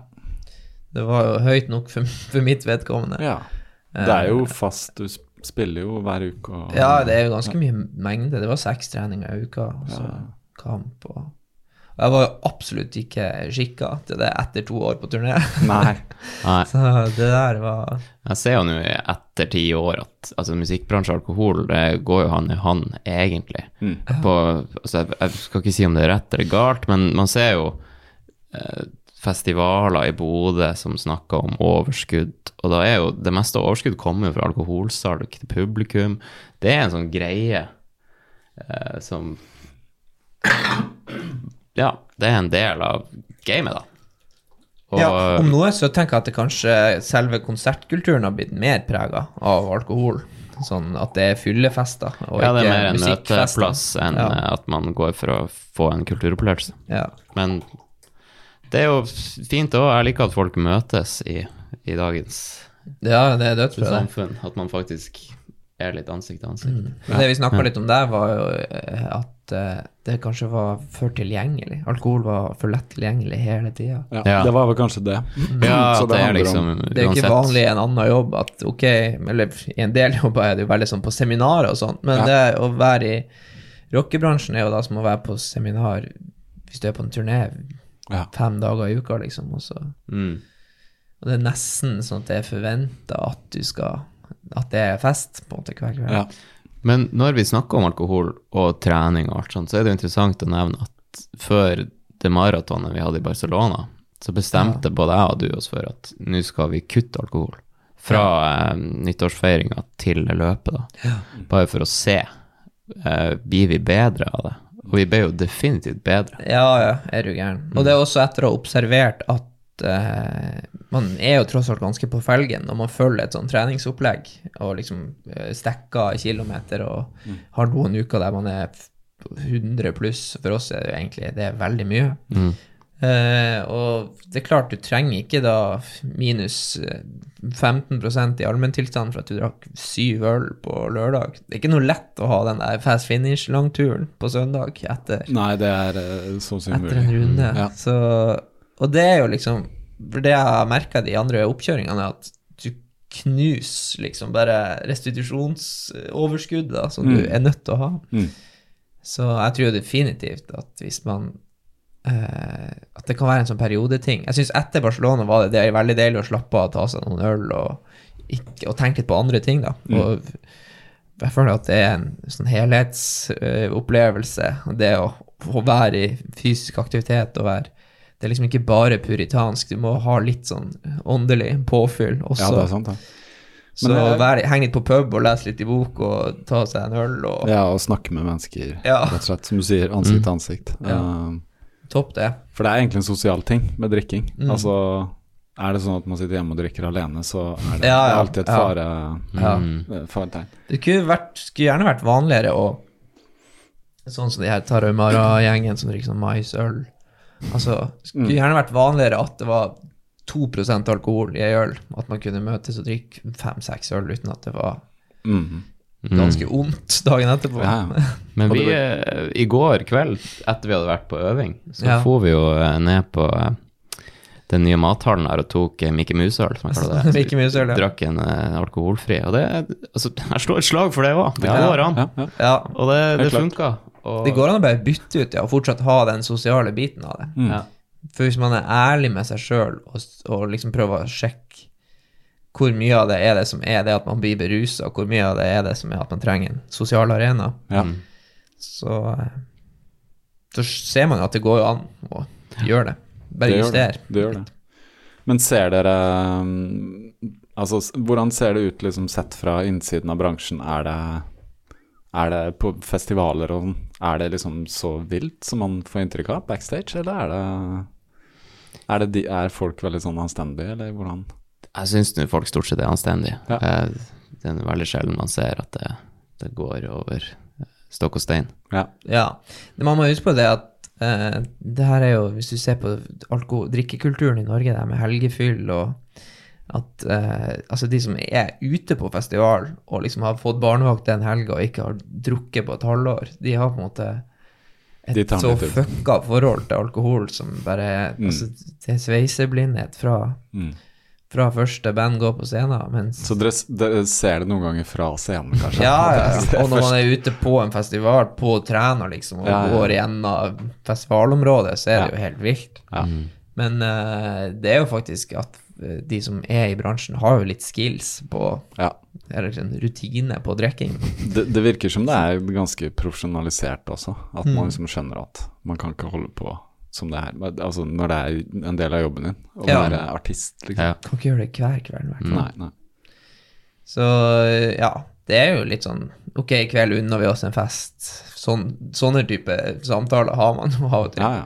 Det var jo høyt nok for, for mitt vedkommende. ja. Det er jo fast, du spiller jo hver uke og Ja, det er jo ganske mye mengde. Det var seks treninger i uka, og så Ja. kamp og og Jeg var jo absolutt ikke skikka til det etter to år på turné. Nei. Nei, Så det der var jeg ser jo nå etter ti år at altså, musikkbransje og alkohol det går jo hand i hand, egentlig. Mm. På, altså, jeg, jeg skal ikke si om det er rett eller galt, men man ser jo eh, festivaler i Bodø som snakker om overskudd, og da er jo det meste av overskudd kommer jo fra alkoholsalg til publikum. Det er en sånn greie eh, som Ja, det er en del av gamet, da. Og, Ja, om noe så tenker jeg at det kanskje selve konsertkulturen har blitt mer prega av alkohol. Sånn at det er fyllefester og ja, det er mer en musikkfester. møteplass enn Ja. at man går for å få en kulturopplevelse. Ja. Men det er jo fint òg. Jeg liker at folk møtes i, i dagens ja, det er det. samfunn. At man faktisk er litt ansikt til ansikt. Men det vi snakka litt om der, var jo eh, at eh, det kanskje var for tilgjengelig. Alkohol var for lett tilgjengelig hele tida. Ja, Ja. Det var vel kanskje det. Ja, Så at det er liksom Det er jo ikke vanlig i en annen jobb at ok, eller i en del jobber er det jo veldig sånn på seminarer og sånt, men Ja. det å være i rockebransjen er jo da som å være på seminar hvis du er på en turné Ja. fem dager i uka, liksom, Mm. Og det er nesten sånn at det er forventa at du skal At det er fest, på en måte, hver kveld. Ja. Men når vi snakker om alkohol og trening og alt sånt, så er det jo interessant å nevne at før det maratonet vi hadde i Barcelona, så bestemte både jeg og du oss for at nå skal vi kutte alkohol. Fra eh, nyttårsfeiringa til løpet, da. Bare for å se. Eh, blir vi bedre av det? Og vi ble jo definitivt bedre. Ja, ja, er du gæren. Og det er også etter å ha observert at uh, man er jo tross alt ganske på felgen når man følger et sånn treningsopplegg og liksom uh, stikker kilometer og har noen uker der man er 100 pluss. For oss er det jo egentlig det er veldig mye. Mm. Eh, og det er klart, du trenger ikke da minus eh, 15% i allmenntilstand for at du drakk syv øl på lørdag. Det er ikke noe lett å ha den der fast finish-langturen på søndag etter Nei, det er eh, etter en runde. runde. Ja. Så, og det er jo liksom For det jeg har merka de andre oppkjøringene, er at du knuser liksom bare restitusjonsoverskuddet som som du Mm. er nødt til å ha. Mm. Så jeg tror definitivt at hvis man eh, At det kan være en sånn periodeting. Jeg syns etter Barcelona var det, det er veldig deilig å slappe av, ta seg noen øl og, ikke, og tenke litt på andre ting, da. Og jeg føler at det er en sånn helhetsopplevelse, det å, å være i fysisk aktivitet og være Det er liksom ikke bare puritansk, du må ha litt sånn åndelig påfyll også. Ja, det er sant, ja. Så være, heng litt på pub og lese litt i bok og ta seg en øl og Ja, og snakke med mennesker, Ja. rett og slett. Som du sier, ansikt til ansikt. Ja. Eh, Topp det. For det er egentlig en sosial ting med drikking. Mm. Altså, er det sånn at man sitter hjemme og drikker alene, så er det, Ja, ja, alltid et fare, Ja. Mm. faretegn. Det kunne, vært, skulle gjerne vært vanligere å Sånn som de her Tarahumara-gjengen som drikker sånn maisøl. Altså, skulle Mm. gjerne vært vanligere at det var 2% alkohol i ei øl. At man kunne møtes og drikke fem-seks øl uten at det var Mhm. Ganske ondt dagen etterpå. Ja. Men vi, eh, i går kveld, etter vi hadde vært på øving, så Ja. for vi jo eh, ned på eh, den nye mathallen her og tok Mickey Mikke Mus-øl, som jeg kaller det. Mus-øl, ja. Drakk en alkoholfri. Og det altså, Jeg slår et slag for det òg. Det Ja, går an. Ja, ja. Ja. Og det, det funka. Og, Det går an å bare bytte ut ja, og fortsatt ha den sosiale biten av det. Mm. Ja. For hvis man er ærlig med seg sjøl og, og liksom prøver å sjekke hvor mye av det er det som er det at man blir berusa, og hvor mye av det er det som er at man trenger en sosial arena, Ja. Mm. så, så ser man jo at det går jo an å gjøre det. Bare Det gjør justere. det. Det gjør det. Men ser dere um, Altså, hvordan ser det ut liksom sett fra innsiden av bransjen? Er det, er det på festivaler og sånn, er det liksom så vilt som man får inntrykk av backstage, eller er det er, det de, er folk veldig sånn anstendige, eller hvordan? Jeg syns folk stort sett er anstendige. Ja. Eh, Det er veldig sjelden man ser at det, det går over eh, stokk og stein. Ja. Ja. Men Man må huske på det at uh, det her er jo, hvis du ser på alkohol, drikkekulturen i Norge, det med helgefyll og at uh, altså de som er ute på festival og liksom har fått barnevakt den helga og ikke har drukket på et halvår, de har på en måte et så litt fucka forhold til alkohol som bare Mm. altså, Det er sveiseblindhet fra, Mm. Fra første band går på scenen, mens Så dere, dere ser det noen ganger fra scenen, kanskje? ja, ja, ja. Og når man er ute på en festival, på trener, liksom, og Ja, ja. går gjennom festivalområdet, så er det jo helt vilt. Ja. Men uh, det er jo faktisk at eh, de som er i bransjen, har jo litt skills på ja. Eller en rutine på drikking. Det, det virker som det er ganske profesjonalisert også. At Mm. man liksom skjønner at man kan ikke holde på som det er. Altså når det er en del av jobben din å Ja. være artist, liksom. Ja. Kan ikke gjøre det hver kveld, i hvert fall. Nei, nei. Så eh, ja, det er jo litt sånn Ok, i kveld unner vi oss en fest. Sånn, sånne type samtaler har man jo av og til. Ja, ja.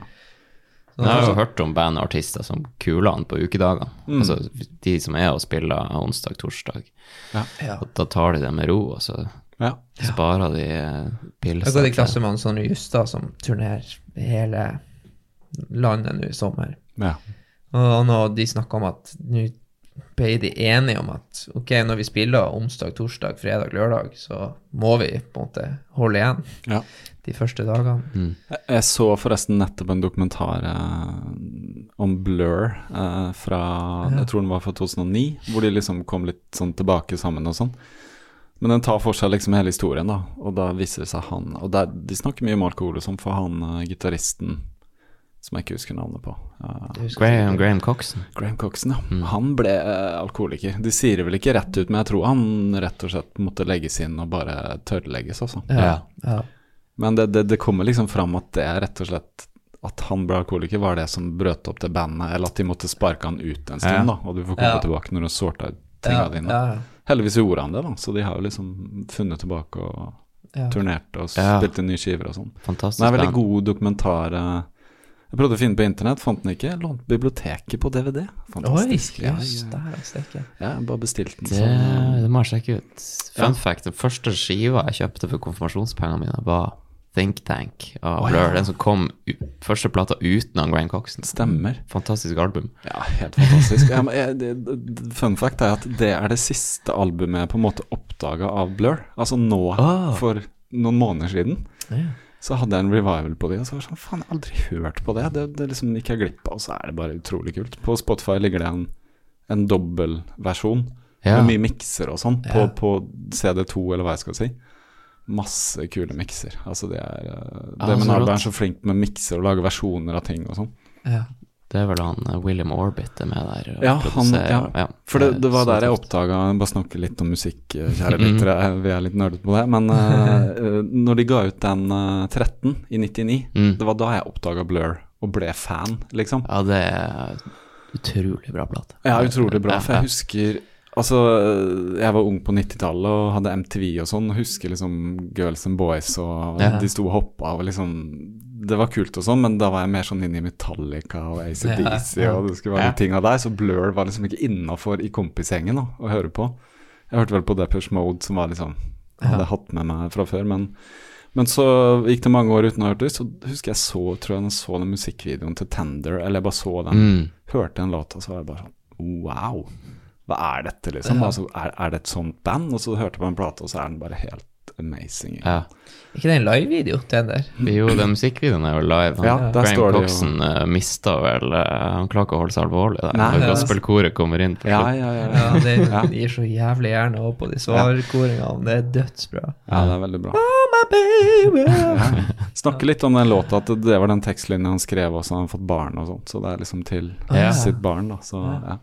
Sånn, Jeg har jo hørt om band og artister som kuler han på ukedagene. Mm. Altså de som er og spiller onsdag, torsdag. ja. Og da tar de det med ro, og så ja. sparer de pilser. Jeg har gått i klasse med en Sonny Justad, som turnerer hele landet nå i sommer. ja. Og nå de snakka om at nå ble de enige om at ok, når vi spiller onsdag, torsdag, fredag, lørdag, så må vi på en måte holde igjen ja. de første dagene. Mm. Jeg- så forresten nettopp en dokumentar eh, om Blur eh, fra Jeg tror den var fra 2009, hvor de liksom kom litt sånn tilbake sammen og sånn. Men den tar for seg liksom hele historien, da, og da viser det seg han Og der, de snakker mye om alkohol og sånn, for han eh, gitaristen som jeg ikke husker navnet på Uh, Graham. Graham Coxon. Graham Coxon, ja. Mm. Han ble uh, alkoholiker. De sier det vel ikke rett ut, men jeg tror han rett og slett måtte legges inn og bare tørrlegges, altså. Ja, ja. Men det, det, det kommer liksom fram at det er rett og slett At han ble alkoholiker, var det som brøt opp det bandet, eller at de måtte sparke han ut en stund, Ja. da, og du får komme Ja. tilbake når du har sorta ut tinga ja, dine. ja, Heldigvis gjorde han det, da, så de har jo liksom funnet tilbake og ja. turnert og Ja. spilt inn nye skiver og sånn. Det er veldig god dokumentar. eh, Jeg prøvde å finne på internett, fant den ikke. Lånte biblioteket på DVD. Oi, Fantastisk. Ja, ja. der er. Ja, bare bestilte den. Det, sånn. det må jeg sjekke ut. Fun Ja. fact, den første skiva jeg kjøpte for konfirmasjonspengene mine, var Think Tank av Blur. ja. Den som kom u første plata uten han Graham Coxon. Stemmer. Fantastisk album. Ja, helt fantastisk. Ja, men, det, det, fun fact er at det er det siste albumet jeg på en måte oppdaga av Blur. Altså nå, oh. for noen måneder siden, Ja. Så hadde jeg en revival på det, og så var det sånn Faen, jeg har aldri hørt på det. Det, det liksom gikk jeg glipp av, og så er det bare utrolig kult. På Spotify ligger det en, en dobbeltversjon Ja. med mye mikser og sånn på, Ja. på CD2, eller hva jeg skal si. Masse kule mikser. Altså, det er Det Ja, med så er så flink med mikser og lager versjoner av ting og sånn. Ja. Det er vel han eh, William Orbit er med der. Ja, han, ja. ja. For det, det var der jeg oppdaga Bare snakke litt om musikk, eh, kjære Mhm. lyttere. Vi er litt nerdete på det. Men eh, eh, når de ga ut den uh, 13 i 99, Mm. det var da jeg oppdaga Blur og ble fan, liksom. Ja, det er utrolig bra plate. Ja, utrolig bra. For jeg husker Altså, jeg var ung på 90-tallet og hadde MTV og sånn. Husker liksom Girls and Boys og Ja. de sto og hoppa og liksom Det var kult og sånn, men da var jeg mer sånn inne i Metallica og ACDC Ja, ja. og det skulle være Ja. de tinga der. Så Blur var liksom ikke innafor i kompisgjengen å høre på. Jeg hørte vel på Depeche Mode, som var liksom Jeg hadde hatt med meg fra før, men men så gikk det mange år uten å ha hørt det, så husker jeg så, tror jeg jeg så den musikkvideoen til Tender, eller jeg bare så den Mm. hørte en låt, og så var jeg bare sånn Wow, hva er dette, liksom? Altså, er, er det et sånt band? Og så hørte jeg på en plate, og så er den bare helt amazing. Ja. ikke det en live-video til den der? Jo, den musikkvideoen er jo live. Han, Ja, der Graham står det jo- Coxon uh, mista vel eh, Han klarer ikke å holde seg alvorlig der. Nei, når ja. gospelkoret kommer inn. Ja, ja, ja. Ja, Ja, det gir så jævlig gjerne opp på de svarkoringene. Det er dødsbra. ja det er veldig bra. Oh, my baby. Snakke litt om den låta, at det var den tekstlinjen han skrev også, han har fått barn og sånt, så det er liksom til Ja. sitt barn, da. Så ja.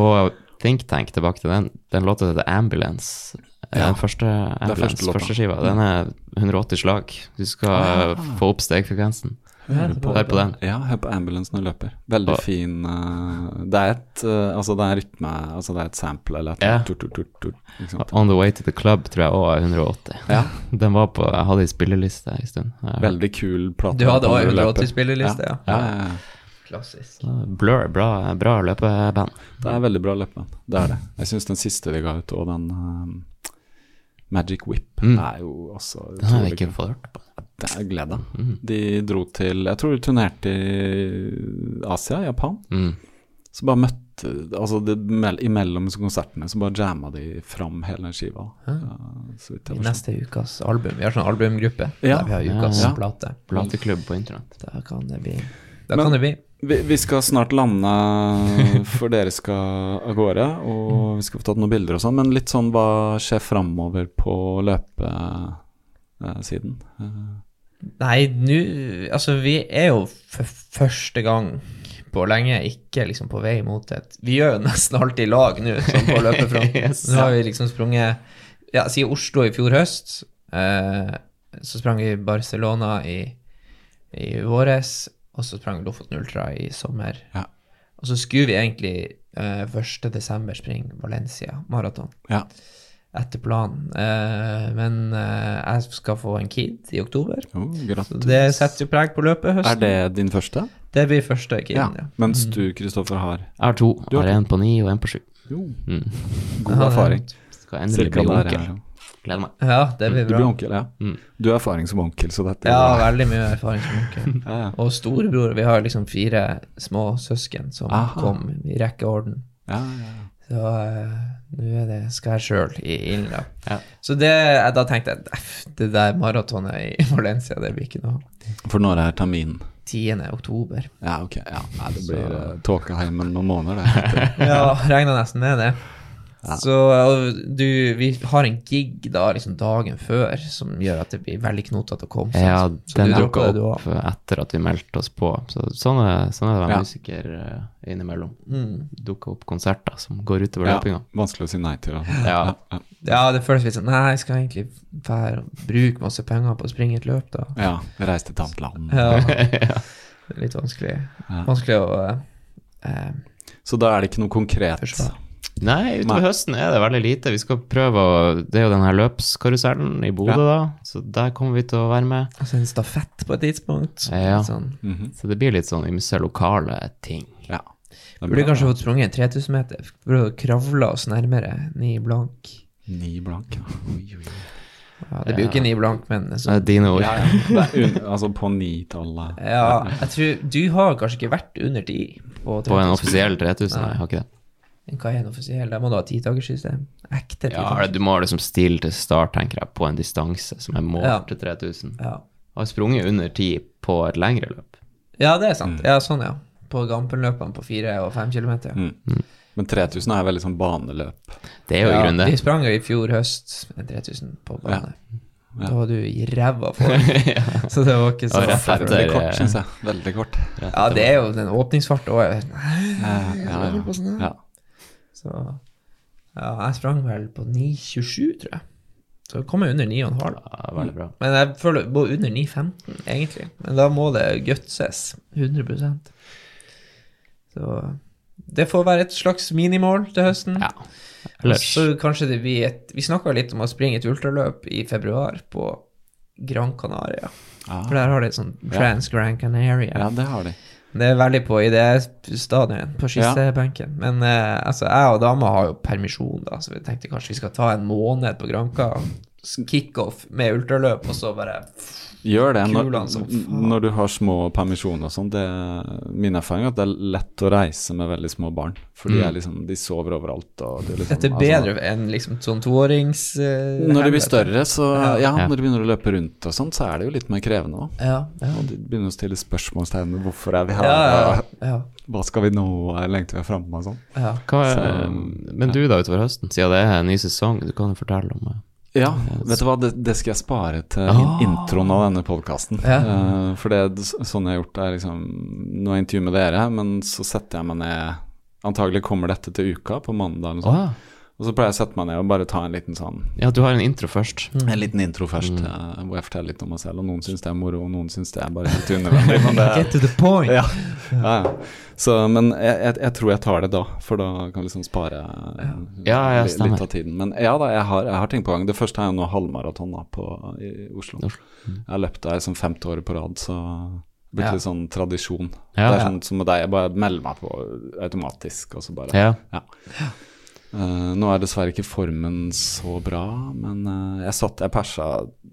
Og Think Tank, tilbake til den. Den låta heter Ambulance. Ja. Den første Ambulance, første første skiva. Den er 180 slag. Du skal Ah. eh, få opp stegfrekvensen. Ja, Hør på, Hør på den. Ja, hør på ambulansen du løper. Veldig Og- fin uh, Det er et uh, Altså, det er rytme Altså, det er et sample eller et Ja. tur, tur, tur, ikke? On the Way to the Club tror jeg òg er 180. Ja. Den var på Jeg hadde i spilleliste en stund. Veldig kul plate. Du hadde òg også du 180-spilleliste, ja. Ja, ja, ja. Klassisk. Blur, bra, bra løpeband. Det er veldig bra løpeband. Det er det. Jeg syns den siste vi ga ut, og den ehm, Magic Whip, Mm. er jo også Den har jeg ikke fått hørt på. Det er gled. Mm. De dro til Jeg tror de turnerte i Asia, Japan. Mm. Så bare møtte Altså det, imellom konsertene så bare jamma de fram hele den skiva. Ja. Vidt I neste ukas album. Vi har sånn albumgruppe Ja. der vi har ukas Ja, ja. plate. Plateklubb på internett. Da kan det bli Da Men- kan det bli. Vi, vi skal snart lande, for dere skal av gårde, og vi skal få tatt noen bilder og sånn, men litt sånn hva skjer framover på løpesiden? Nei, nå Altså, vi er jo for første gang på lenge ikke liksom på vei mot et Vi gjør jo nesten alltid lag nå, sånn på løpefronten. Yes. Nå har vi liksom sprunget Ja, siden Oslo i fjor høst, eh, så sprang vi Barcelona i, i våres, og så sprang vi Lofoten Ultra i sommer. Ja. Og så skulle vi egentlig uh, 1. desember springe Valencia maraton Ja. etter planen. Uh, men uh, jeg skal få en kid i oktober. Oh, Så det setter jo preg på løpet høsten. Er det din første? Det blir første kid, ja. Mens du, Kristoffer, har Jeg har to. Du har Jeg har en på ni og en på sju. jo, Mm. god Ja, erfaring. Skal endelig Cirka bli der onkel. Er. Gleder meg. Ja, det blir Du blir onkel, ja. Mm. Du har erfaring som onkel, så dette Ja, bra. veldig mye erfaring som onkel. Ja, ja. Og storebror. Vi har liksom fire små søsken som Aha. kom i rekkeorden. Ja, ja, ja. Så eh, nå er det skal jeg sjøl i ilden, da. Ja. Så det, eh, da tenkte jeg "Eff, det der maratonet i Valencia, det blir ikke noe. For når er terminen? 10. oktober. Ja, ok. Ja, nei, det blir Så- hjemme tåkeheimen noen måneder, det. Ja, regna nesten med det. Ja. Så du, vi har en gig da liksom dagen før som gjør at det blir veldig knotete å komme. Ja, så den du dukka opp etter at vi meldte oss på. Så sånn er, sånn er det å være Ja. musiker eh, innimellom. Mm. Dukker opp konserter som går utover Ja, løpinga. vanskelig å si nei til. Ja. Ja, Ja, det føles litt sånn Nei, jeg skal egentlig være, bruke masse penger på å springe et løp, da. ja. Reise til et annet land. Ja. Det er litt vanskelig. Ja. Vanskelig å eh, eh, Så da er det ikke noe konkret. forsvare. Nei, utover Nei. høsten er det veldig lite. Vi skal prøve å Det er jo den her løpskarusellen i Bodø, Ja. da. Så der kommer vi til å være med. Altså en stafett på et tidspunkt. Ja. Sånn. -hmm. Så det blir litt sånn ymse lokale ting. Ja. Er Burde kanskje fått sprunget en 3000 meter. Burde kravla oss nærmere ni blank. Ni blank, ja. Oi, oi, oi. Ja, det blir jo ikke ni blank, men Det er dine ord. Ja, ja. Er un altså på nitallet. Ja, jeg tror Du har kanskje ikke vært under ti på 3000. På en offisiell 3000? Nei, Nei. jeg har ikke det. Men Hva er en offisiell? Der må du ha titagersystem. Ekte Ja, du må ha det som stille til start, tenker jeg, på en distanse som er målt Ja. til 3000. Ja. Har sprunget under 10 på et lengre løp. ja, det er sant. Mm. Ja, sånn, ja. På Gampenløpene på fire og fem kilometer. Ja. Mm. Men 3000 er veldig sånn baneløp. Det er jo Ja, grunnen Vi det. sprang jo i fjor høst med 3000 på bane. Da var du i ræva form. Så det var ikke så Ja, rett etter- Veldig kort, syns jeg. Veldig kort. Ja, det er jo den åpningsfarten òg. Ja, ja, ja. Så ja, jeg sprang vel på 9,27, tror jeg. Så kom jeg under 9,5. Ja, veldig bra. Men jeg føler må under 9,15, egentlig. Men da må det gutses 100% Så det får være et slags minimål til høsten. Ja. Ellers Så kanskje det blir et Vi snakka litt om å springe et ultraløp i februar på Gran Canaria. Ja. For der har de et sånn Trans Gran Canaria. ja, det har de. Det er veldig på idéstadiet, på skissebenken. Men eh, altså, jeg og dama har jo permisjon, da, så vi tenkte kanskje vi skal ta en måned på Granka. Kickoff med ultraløp, og så bare Gjør det når, når du har små permisjoner og sånn. det- Min erfaring er at det er lett å reise med veldig små barn. For de, er liksom, de sover overalt. Og det er liksom, Dette er bedre enn liksom sånn toårings... Uh, Når de blir større, så Ja. ja. Når de begynner å løpe rundt og sånn, så er det jo litt mer krevende òg. Ja, ja. Og de begynner å stille spørsmålstegn ved hvorfor er vi her, Ja, ja, og ja, hva skal vi nå, lengter vi framme og sånn. ja. Hva er, Så, Men du da utover høsten, siden det er en ny sesong, du kan jo fortelle om det. Ja, vet du hva, det, det skal jeg spare til Ah. in introen av denne podkasten. Ja. for det sånn jeg har gjort, er liksom Nå er jeg intervju med dere, men så setter jeg meg ned Antagelig kommer dette til uka, på mandag eller noe sånt. Å, Og så pleier jeg å sette meg ned og bare ta en liten sånn ja, du har en intro først. En liten intro først, eh, hvor jeg forteller litt om meg selv. Og noen syns det er moro, og noen syns det er bare helt unødvendig. Men det, Get to the point. ja, ja, ja. Så, men jeg, jeg, jeg tror jeg tar det da, for da kan vi liksom spare Ja, ja, li- litt av tiden. Men ja da, jeg har, jeg har ting på gang. Det første er jo nå halvmaraton da, på, i Oslo. Oslo. Jeg har løpt der som femte året på rad, så det blitt Ja. litt sånn tradisjon. Ja. det er sånn som med deg, jeg bare melder meg på automatisk, og så bare Ja. Eh, nå er dessverre ikke formen så bra, men uh, jeg satt Jeg persa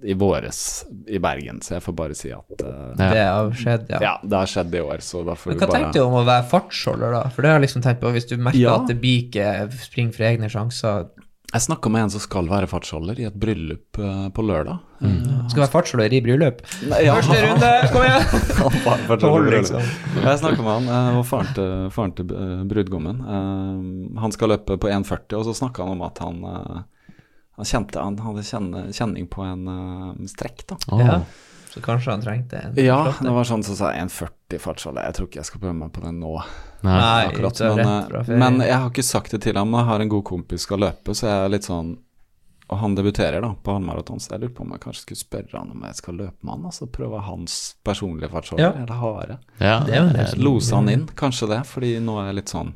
i våres i Bergen, så jeg får bare si at uh, Det har skjedd, ja. ja. det har skjedd i år, så da får Men du hva bare tenkte du om å være fartsholder, da? For det har jeg liksom tenkt på, hvis du merker Ja. at det blir ikke spring for egne sjanser Jeg snakka med en som skal være fartsholder i et bryllup eh, på lørdag. Skal være fartsholder i bryllup. Nei, ja, Første runde, kom igjen! Liksom. Jeg snakka med han, eh, og faren til, faren til eh, brudgommen. Eh, han skal løpe på 1,40, og så snakka han om at han eh, han kjente Han hadde kjenning på en eh, strekk, da. Oh. Ja. Så kanskje han trengte en Ja, flotte. det var sånn som sa 1,40 fartsholder. Jeg tror ikke jeg skal prøve meg på den nå. Nei. Nei, akkurat. Men, eh, men jeg har ikke sagt det til ham. Jeg har en god kompis skal løpe, så jeg er litt sånn Og han debuterer da på halvmaraton, så jeg lurer på om jeg kanskje skulle spørre han om jeg skal løpe med han. Altså prøve hans personlige fartsholder, Ja. eller harde. Ja, Det er. Lose han inn, kanskje det, fordi nå er jeg litt sånn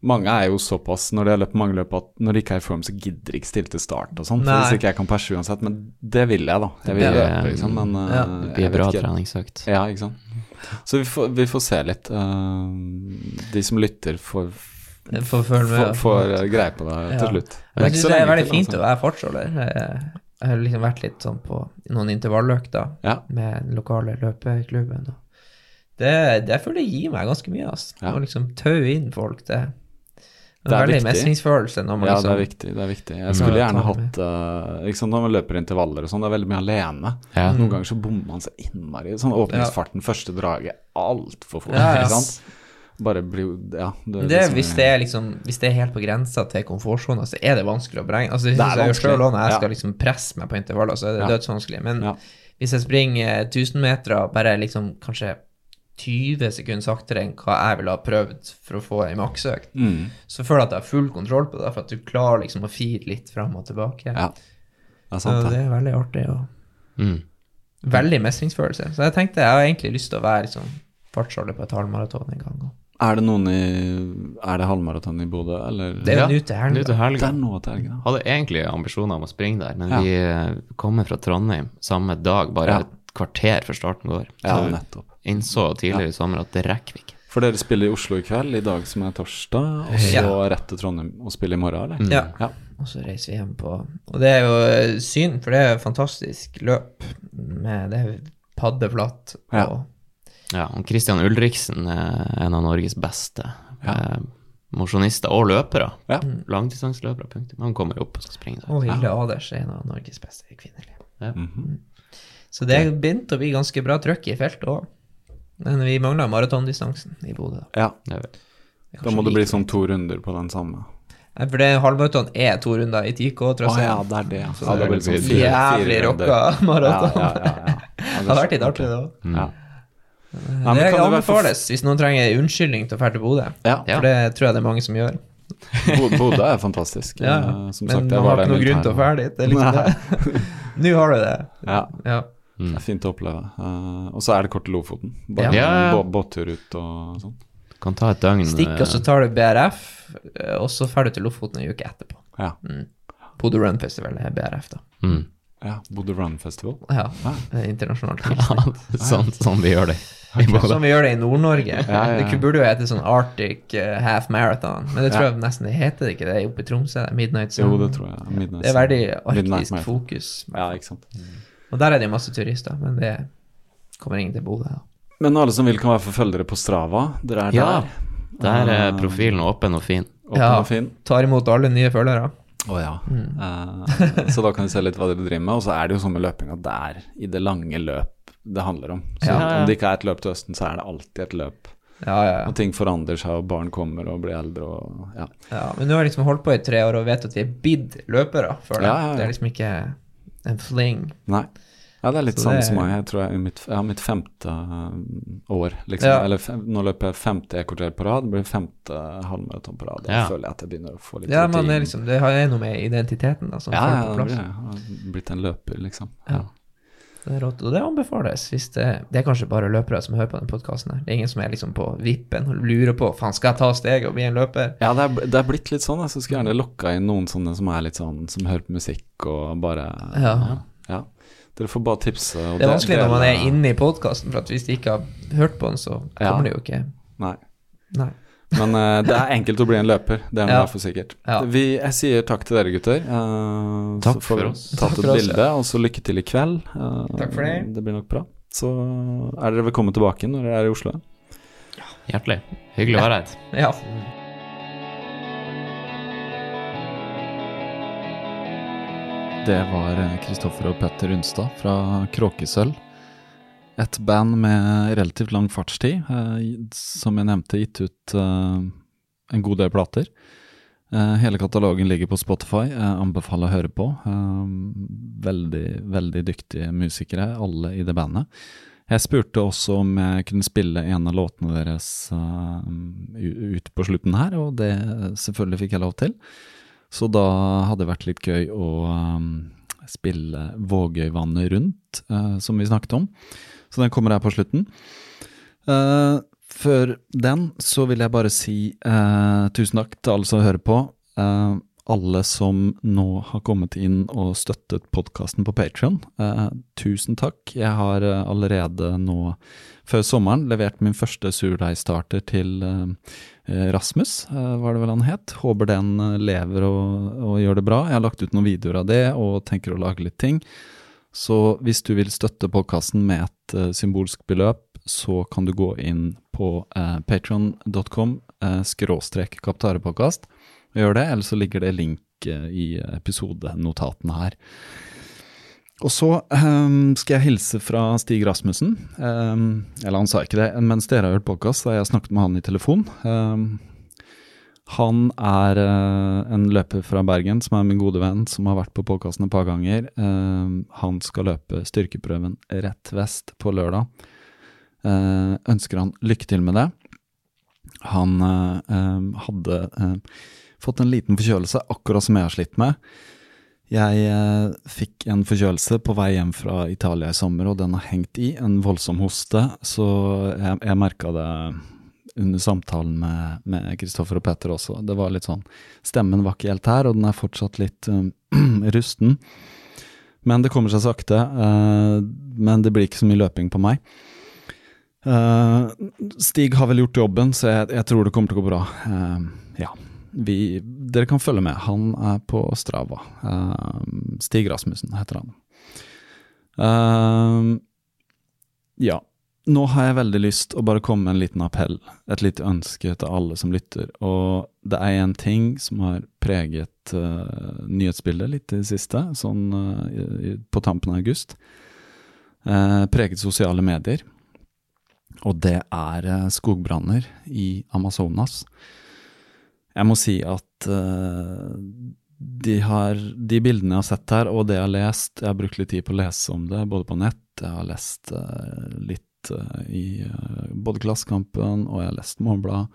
mange er jo såpass, når de har løpt mange løp, at når de ikke er i form, så gidder de ikke stille til start og sånn. Hvis ikke jeg kan perse uansett. Men det vil jeg, da. Jeg vil Det- løpe, liksom. Men eh, Ja, Det blir bra treningsøkt. Ja, ikke sant. Så vi får, vi får se litt. Eh, de som lytter, får, Får følge med. får, får greie på det Ja. til slutt. Men jeg syns det er veldig til, fint altså. å være fartsholder. Jeg har liksom vært litt sånn på noen intervalløkter Ja. med den lokale løpeklubben. Det, det føler jeg gir meg ganske mye. Altså. Ja. Å liksom taue inn folk, det, det Det er veldig viktig. mestringsfølelse når man Ja, liksom det er viktig. det er viktig Jeg skulle Ja, gjerne hatt uh, liksom, Når man løper intervaller og sånn, det er veldig mye alene. Ja. Noen ganger så bommer man seg innmari. Sånn åpningsfarten, første draget, altfor fort. Ja, ja. Ikke sant? Bare bli, Ja. Det, det, liksom- hvis, det er liksom, hvis det er helt på grensa til komfortsona, så er det vanskelig å beregne. Altså, det er jeg vanskelig. selv når jeg skal liksom presse meg på intervaller, så er det Ja. dødsvanskelig. Men Ja. hvis jeg springer 1000 meter bare liksom kanskje 20 sekunder saktere enn hva jeg ville ha prøvd for å få ei maksøkt, Mm. så føler jeg at jeg har full kontroll på det, for at du klarer liksom å fire litt fram og tilbake. Ja. Det er sant, det det. er veldig artig og Mm. veldig mestringsfølelse. Så jeg tenkte jeg har egentlig lyst til å være liksom fartsholder på et halvmaraton en gang. Er det noen i Er det halvmaraton i Bodø, eller? Det er jo Ja, nå til Nå til helga. helga. Er til helga. Hadde egentlig ambisjoner om å springe der, men Ja. vi kommer fra Trondheim samme dag, bare Ja. et kvarter før starten går. Ja, Så vi nettopp. Innså tidligere i sommer at det rekker vi ikke. For dere spiller i Oslo i kveld, i dag som er torsdag, og så Ja. rett til Trondheim og spille i morgen, eller? Mm. Ja. Ja. Og så reiser vi hjem på Og det er jo eh, synd, for det er et fantastisk løp. Med det er paddeflatt. Ja. Og Ja, og Christian Ulriksen er en av Norges beste Ja mosjonister og løpere. Ja. Langdistanseløpere, punktum. Han kommer opp og skal springe der. Og Hilde Aders er en av Norges beste kvinnelige. -hmm. Så det begynte å bli ganske bra trøkk i feltet òg. Men vi mangler maratondistansen i Bodø. ja. Ja, Det Da må det bli sånn to runder på den samme. Nei, For det halvmaraton er to runder i 10K-trasé. Å ja, det er det. ja. Så Ja, det blir sånn fire- Jævlig rocka maraton. Ja, ja, ja, ja. Ja, Det hadde vært litt artig, det òg. Mm. Ja. Nei, Det anbefales hvis noen trenger unnskyldning til å dra til Bodø. Ja, Ja. For det tror jeg det er mange som gjør. Bodø er fantastisk. Ja, Eh, Som Men sagt, man jeg har ikke noe grunn til å dra dit. Liksom. Nå har du det. Ja, Ja. det er fint å oppleve. Uh, og så er det kort til Lofoten. Bare Ja. en båttur ut og sånn. Kan ta et døgn Stikk, eh, og så tar du BRF, eh, og så drar du til Lofoten en uke etterpå. Ja. Bodø Run Festival er BRF, da. mm. ja. Bodø Run Festival. Ja, ja. det er internasjonalt. sånn, sånn vi gjør det Okay. Sånn Som vi gjør det i Nord-Norge. Ja, ja, ja. Det burde jo hete sånn Arctic uh, Half Marathon, men det tror jeg nesten det heter det ikke det oppe i Tromsø. Midnight Sun. Jo, det tror jeg. Midnight Det er veldig arktisk fokus. Ja, ikke sant. Og der er det jo masse turister, men det kommer ingen til Bodø. Men alle som vil, kan være forfølgere på Strava. Dere er Ja. der. Der er Ah. profilen åpen og fin. Åpen Ja. og fin. Tar imot alle nye følgere. Å ja. Mm. Eh, så da kan vi se litt hva dere driver med. Og så er det jo sånn med løping at det er i det lange løp det handler om. Så Ja, ja. om det ikke er et løp til høsten, så er det alltid et løp. Ja, ja, ja. Og ting forandrer seg, og barn kommer og blir eldre og ja. ja. Men nå har jeg liksom holdt på i tre år og vet at vi er bidd løpere før det. Ja, ja, ja. Det er liksom ikke en fling. Nei. Ja, det er litt Så samme det- som meg. Jeg tror jeg, mitt, jeg har mitt femte uh, år, liksom. Ja. Eller fem, nå løper jeg femte ekkorter på rad, det blir femte halvmaraton på rad. Da Ja. føler jeg at jeg begynner å få litt Ja, man er liksom, det har jo noe med identiteten da, som ja, ja, på det plass. blir, jeg har blitt en løper, liksom. Ja. Det er rått, og det anbefales. Hvis det, det er kanskje bare løpere som hører på den podkasten. Det er ingen som er liksom på vippen og lurer på faen, skal jeg ta steget og bli en løper. Ja, det er, det er blitt litt sånn. Jeg så skulle gjerne lokka inn noen sånne som er litt sånn Som hører på musikk og bare Ja. ja. Dere får bare tipse. Det er vanskelig når man er inne i podkasten, for hvis de ikke har hørt på den, så Ja. kommer de jo ikke Nei. Nei. Men uh, det er enkelt å bli en løper. Det er Ja. for sikkert. Ja. Vi, jeg sier takk til dere, gutter. Uh, Takk så får for vi oss. Tatt Takk et oss, bilde, og så lykke til i kveld. Uh, Takk for det. Det blir nok bra. Så er dere velkommen tilbake når dere er i Oslo. Hjertelig. Hyggelig å være her. Ja. Det var Kristoffer og Petter Unstad fra Kråkesølv. Et band med relativt lang fartstid, eh, som jeg nevnte, gitt ut eh, en god del plater. Eh, hele katalogen ligger på Spotify, jeg anbefaler å høre på. Veldig, veldig dyktige musikere, alle i det bandet. Jeg spurte også om jeg kunne spille en av låtene deres ut på slutten her, og det selvfølgelig fikk jeg lov til. Så da hadde det vært litt gøy å spille Vågøyvannet rundt, som vi snakket om. Så den kommer her på slutten. Uh, før den så vil jeg bare si uh, tusen takk til alle som hører på. Uh, alle som nå har kommet inn og støttet podkasten på Patrion. Eh, tusen takk. Jeg har allerede nå, før sommeren, levert min første surdeigstarter til eh, Rasmus, eh, var det vel han het. Håper den lever og, og gjør det bra. Jeg har lagt ut noen videoer av det og tenker å lage litt ting. Så hvis du vil støtte podkasten med et uh, symbolsk beløp, så kan du gå inn på uh, patron.com uh, skråstrek kaptarepodkast og gjøre det, eller så ligger det link uh, i episodenotatene her. Og så um, skal jeg hilse fra Stig Rasmussen. Um, eller han sa ikke det, mens dere har hørt podkast, har jeg snakket med han i telefon. Ehm, han er uh, en løper fra Bergen som er min gode venn, som har vært på podkasten et par ganger. Uh, han skal løpe styrkeprøven rett vest på lørdag. Uh, ønsker han lykke til med det. Han hadde fått en liten forkjølelse, akkurat som jeg har slitt med. Jeg fikk en forkjølelse på vei hjem fra Italia i sommer, og den har hengt i. En voldsom hoste, så jeg, jeg merka det under samtalen med- Kristoffer og Petter også. Det var litt sånn Stemmen var ikke helt her, og den er fortsatt litt um, rusten. Men det kommer seg sakte. Uh, men det blir ikke så mye løping på meg. Uh, Stig har vel gjort jobben, så jeg, jeg tror det kommer til å gå bra. Uh, ja. Vi, dere kan følge med. Han er på Strava. Stig Rasmussen heter han. Ja. Nå har jeg veldig lyst å bare komme med en liten appell, et lite ønske til alle som lytter. Og det er en ting som har preget uh, nyhetsbildet litt i det siste, sånn uh, på tampen av august. Uh, preget sosiale medier. Og det er skogbranner i Amazonas. Jeg må si at de, har, de bildene jeg har sett her, og det jeg har lest Jeg har brukt litt tid på å lese om det, både på nett, jeg har lest litt eh, i eh, både Klassekampen og jeg har lest Morgenbladet.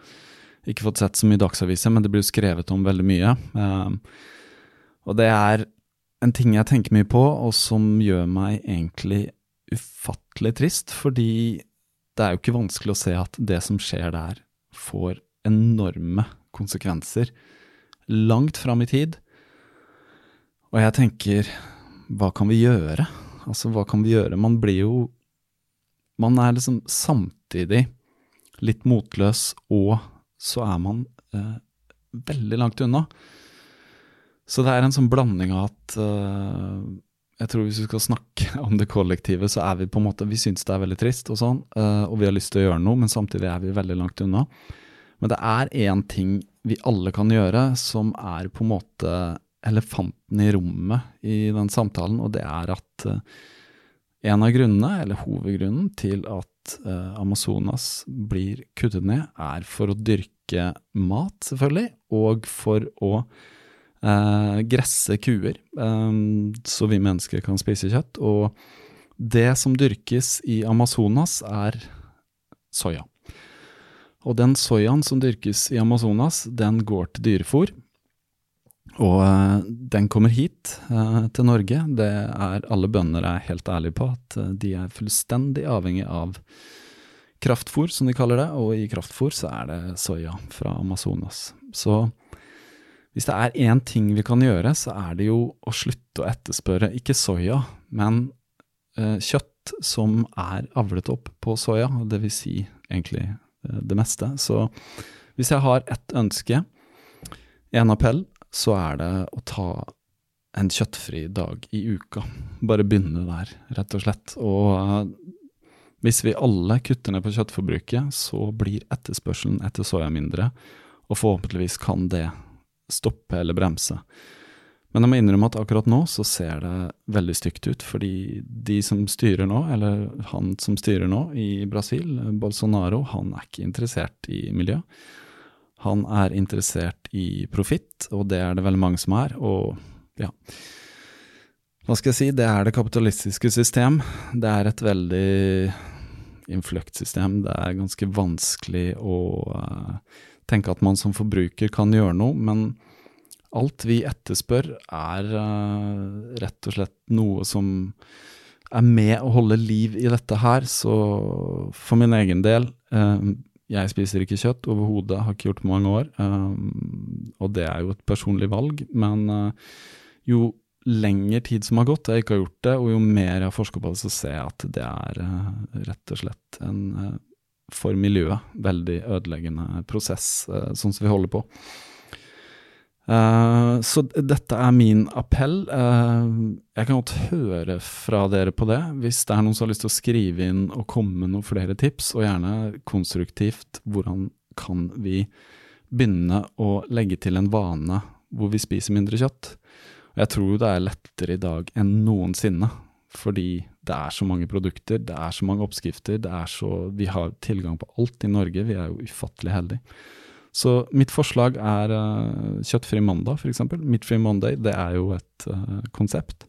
Ikke fått sett så mye dagsaviser, men det blir jo skrevet om veldig mye. Eh, og det er en ting jeg tenker mye på, og som gjør meg egentlig ufattelig trist, fordi det er jo ikke vanskelig å se at det som skjer der, får enorme konsekvenser langt fram i tid. Og jeg tenker, hva kan vi gjøre? Altså, hva kan vi gjøre? Man blir jo Man er liksom samtidig litt motløs, og så er man eh, veldig langt unna. Så det er en sånn blanding av at eh, jeg tror hvis vi skal snakke om det kollektive, så er vi på en måte Vi syns det er veldig trist og sånn, eh, og vi har lyst til å gjøre noe, men samtidig er vi veldig langt unna. Men det er én ting vi alle kan gjøre, som er på en måte elefanten i rommet i den samtalen, og det er at eh, en av grunnene, eller hovedgrunnen, til at eh, Amazonas blir kuttet ned, er for å dyrke mat, selvfølgelig, og for å eh, gresse kuer, eh, så vi mennesker kan spise kjøtt. Og det som dyrkes i Amazonas, er soya. Og den soyaen som dyrkes i Amazonas, den går til dyrefôr. Og eh, den kommer hit eh, til Norge. Det er alle bønder er helt ærlige på at eh, de er fullstendig avhengig av kraftfôr, som de kaller det, og i kraftfôr så er det soya fra Amazonas. Så hvis det er én ting vi kan gjøre, så er det jo å slutte å etterspørre ikke soya, men kjøtt som er avlet opp på soya, vil si egentlig det meste. Så hvis jeg har ett ønske, en appell, så er det å ta en kjøttfri dag i uka. Bare begynne der, rett og slett. Og uh, hvis vi alle kutter ned på kjøttforbruket, så blir etterspørselen etter soya mindre, og forhåpentligvis kan det stoppe eller bremse. Men jeg må innrømme at akkurat nå så ser det veldig stygt ut, fordi de som styrer nå, eller han som styrer nå i Brasil, Bolsonaro, han er ikke interessert i miljø. Han er interessert i profitt, og det er det veldig mange som er. Og ja, hva skal jeg si, det er det kapitalistiske system. Det er et veldig innfløkt system. Det er ganske vanskelig å uh, tenke at man som forbruker kan gjøre noe, men alt vi etterspør er uh, rett og slett noe som er med å holde liv i dette her, så for min egen del uh, jeg spiser ikke kjøtt overhodet, har ikke gjort på mange år. Um, og det er jo et personlig valg, men uh, jo lengre tid som har gått, jeg ikke har gjort det, og jo mer jeg har forska på det, så ser jeg at det er uh, rett og slett en uh, for miljøet veldig ødeleggende prosess, sånn som vi holder på. Uh, så dette er min appell. Uh, jeg kan godt høre fra dere på det, hvis det er noen som har lyst til å skrive inn og komme med noen flere tips, og gjerne konstruktivt. Hvordan kan vi begynne å legge til en vane hvor vi spiser mindre kjøtt? Og jeg tror det er lettere i dag enn noensinne, fordi det er så mange produkter, det er så mange oppskrifter, er så, vi har tilgang på alt i Norge, vi er jo ufattelig heldige. Så mitt forslag er uh, kjøttfri mandag, f.eks. Meatfree Monday, det er jo et uh, konsept.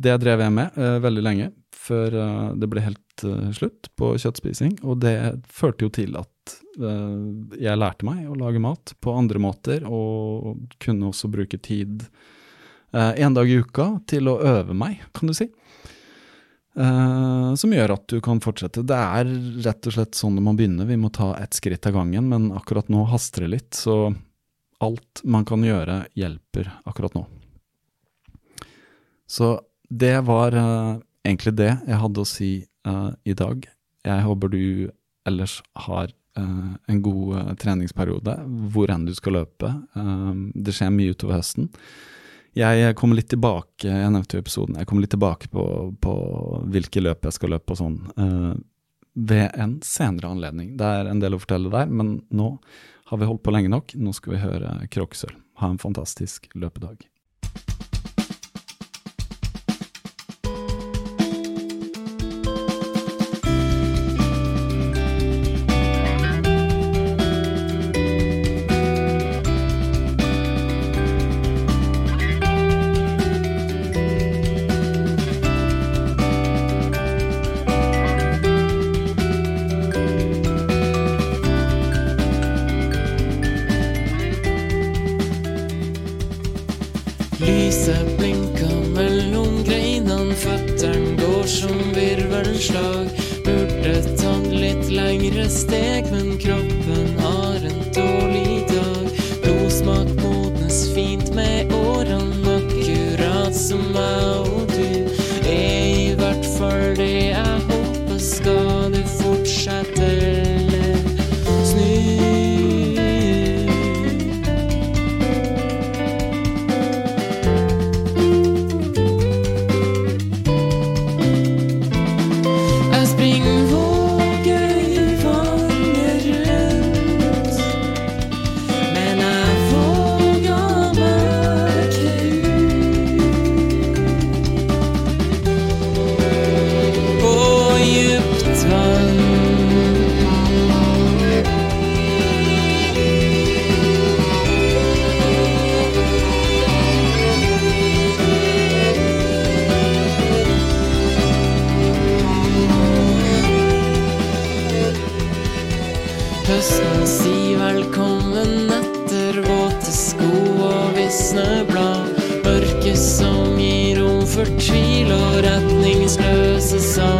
Det drev jeg med uh, veldig lenge, før det ble helt slutt på kjøttspising. Og det førte jo til at jeg lærte meg å lage mat på andre måter, og kunne også bruke tid en dag i uka til å øve meg, kan du si. Uh, som gjør at du kan fortsette. Det er rett og slett sånn det må begynne. Vi må ta ett skritt av gangen, men akkurat nå haster det litt. Så alt man kan gjøre, hjelper akkurat nå. Så det var uh, egentlig det jeg hadde å si uh, i dag. Jeg håper du ellers har en god treningsperiode, hvor enn du skal løpe. det skjer mye utover høsten. Jeg kommer litt tilbake jeg nevnte jo episoden, jeg kommer litt tilbake på, på hvilke løp jeg skal løpe og sånn uh, ved en senere anledning. Det er en del å fortelle der, men nå har vi holdt på lenge nok. Nå skal vi høre Kråkesølv. Ha en fantastisk løpedag. Som gir rom for tvil og retningsløse samtaler.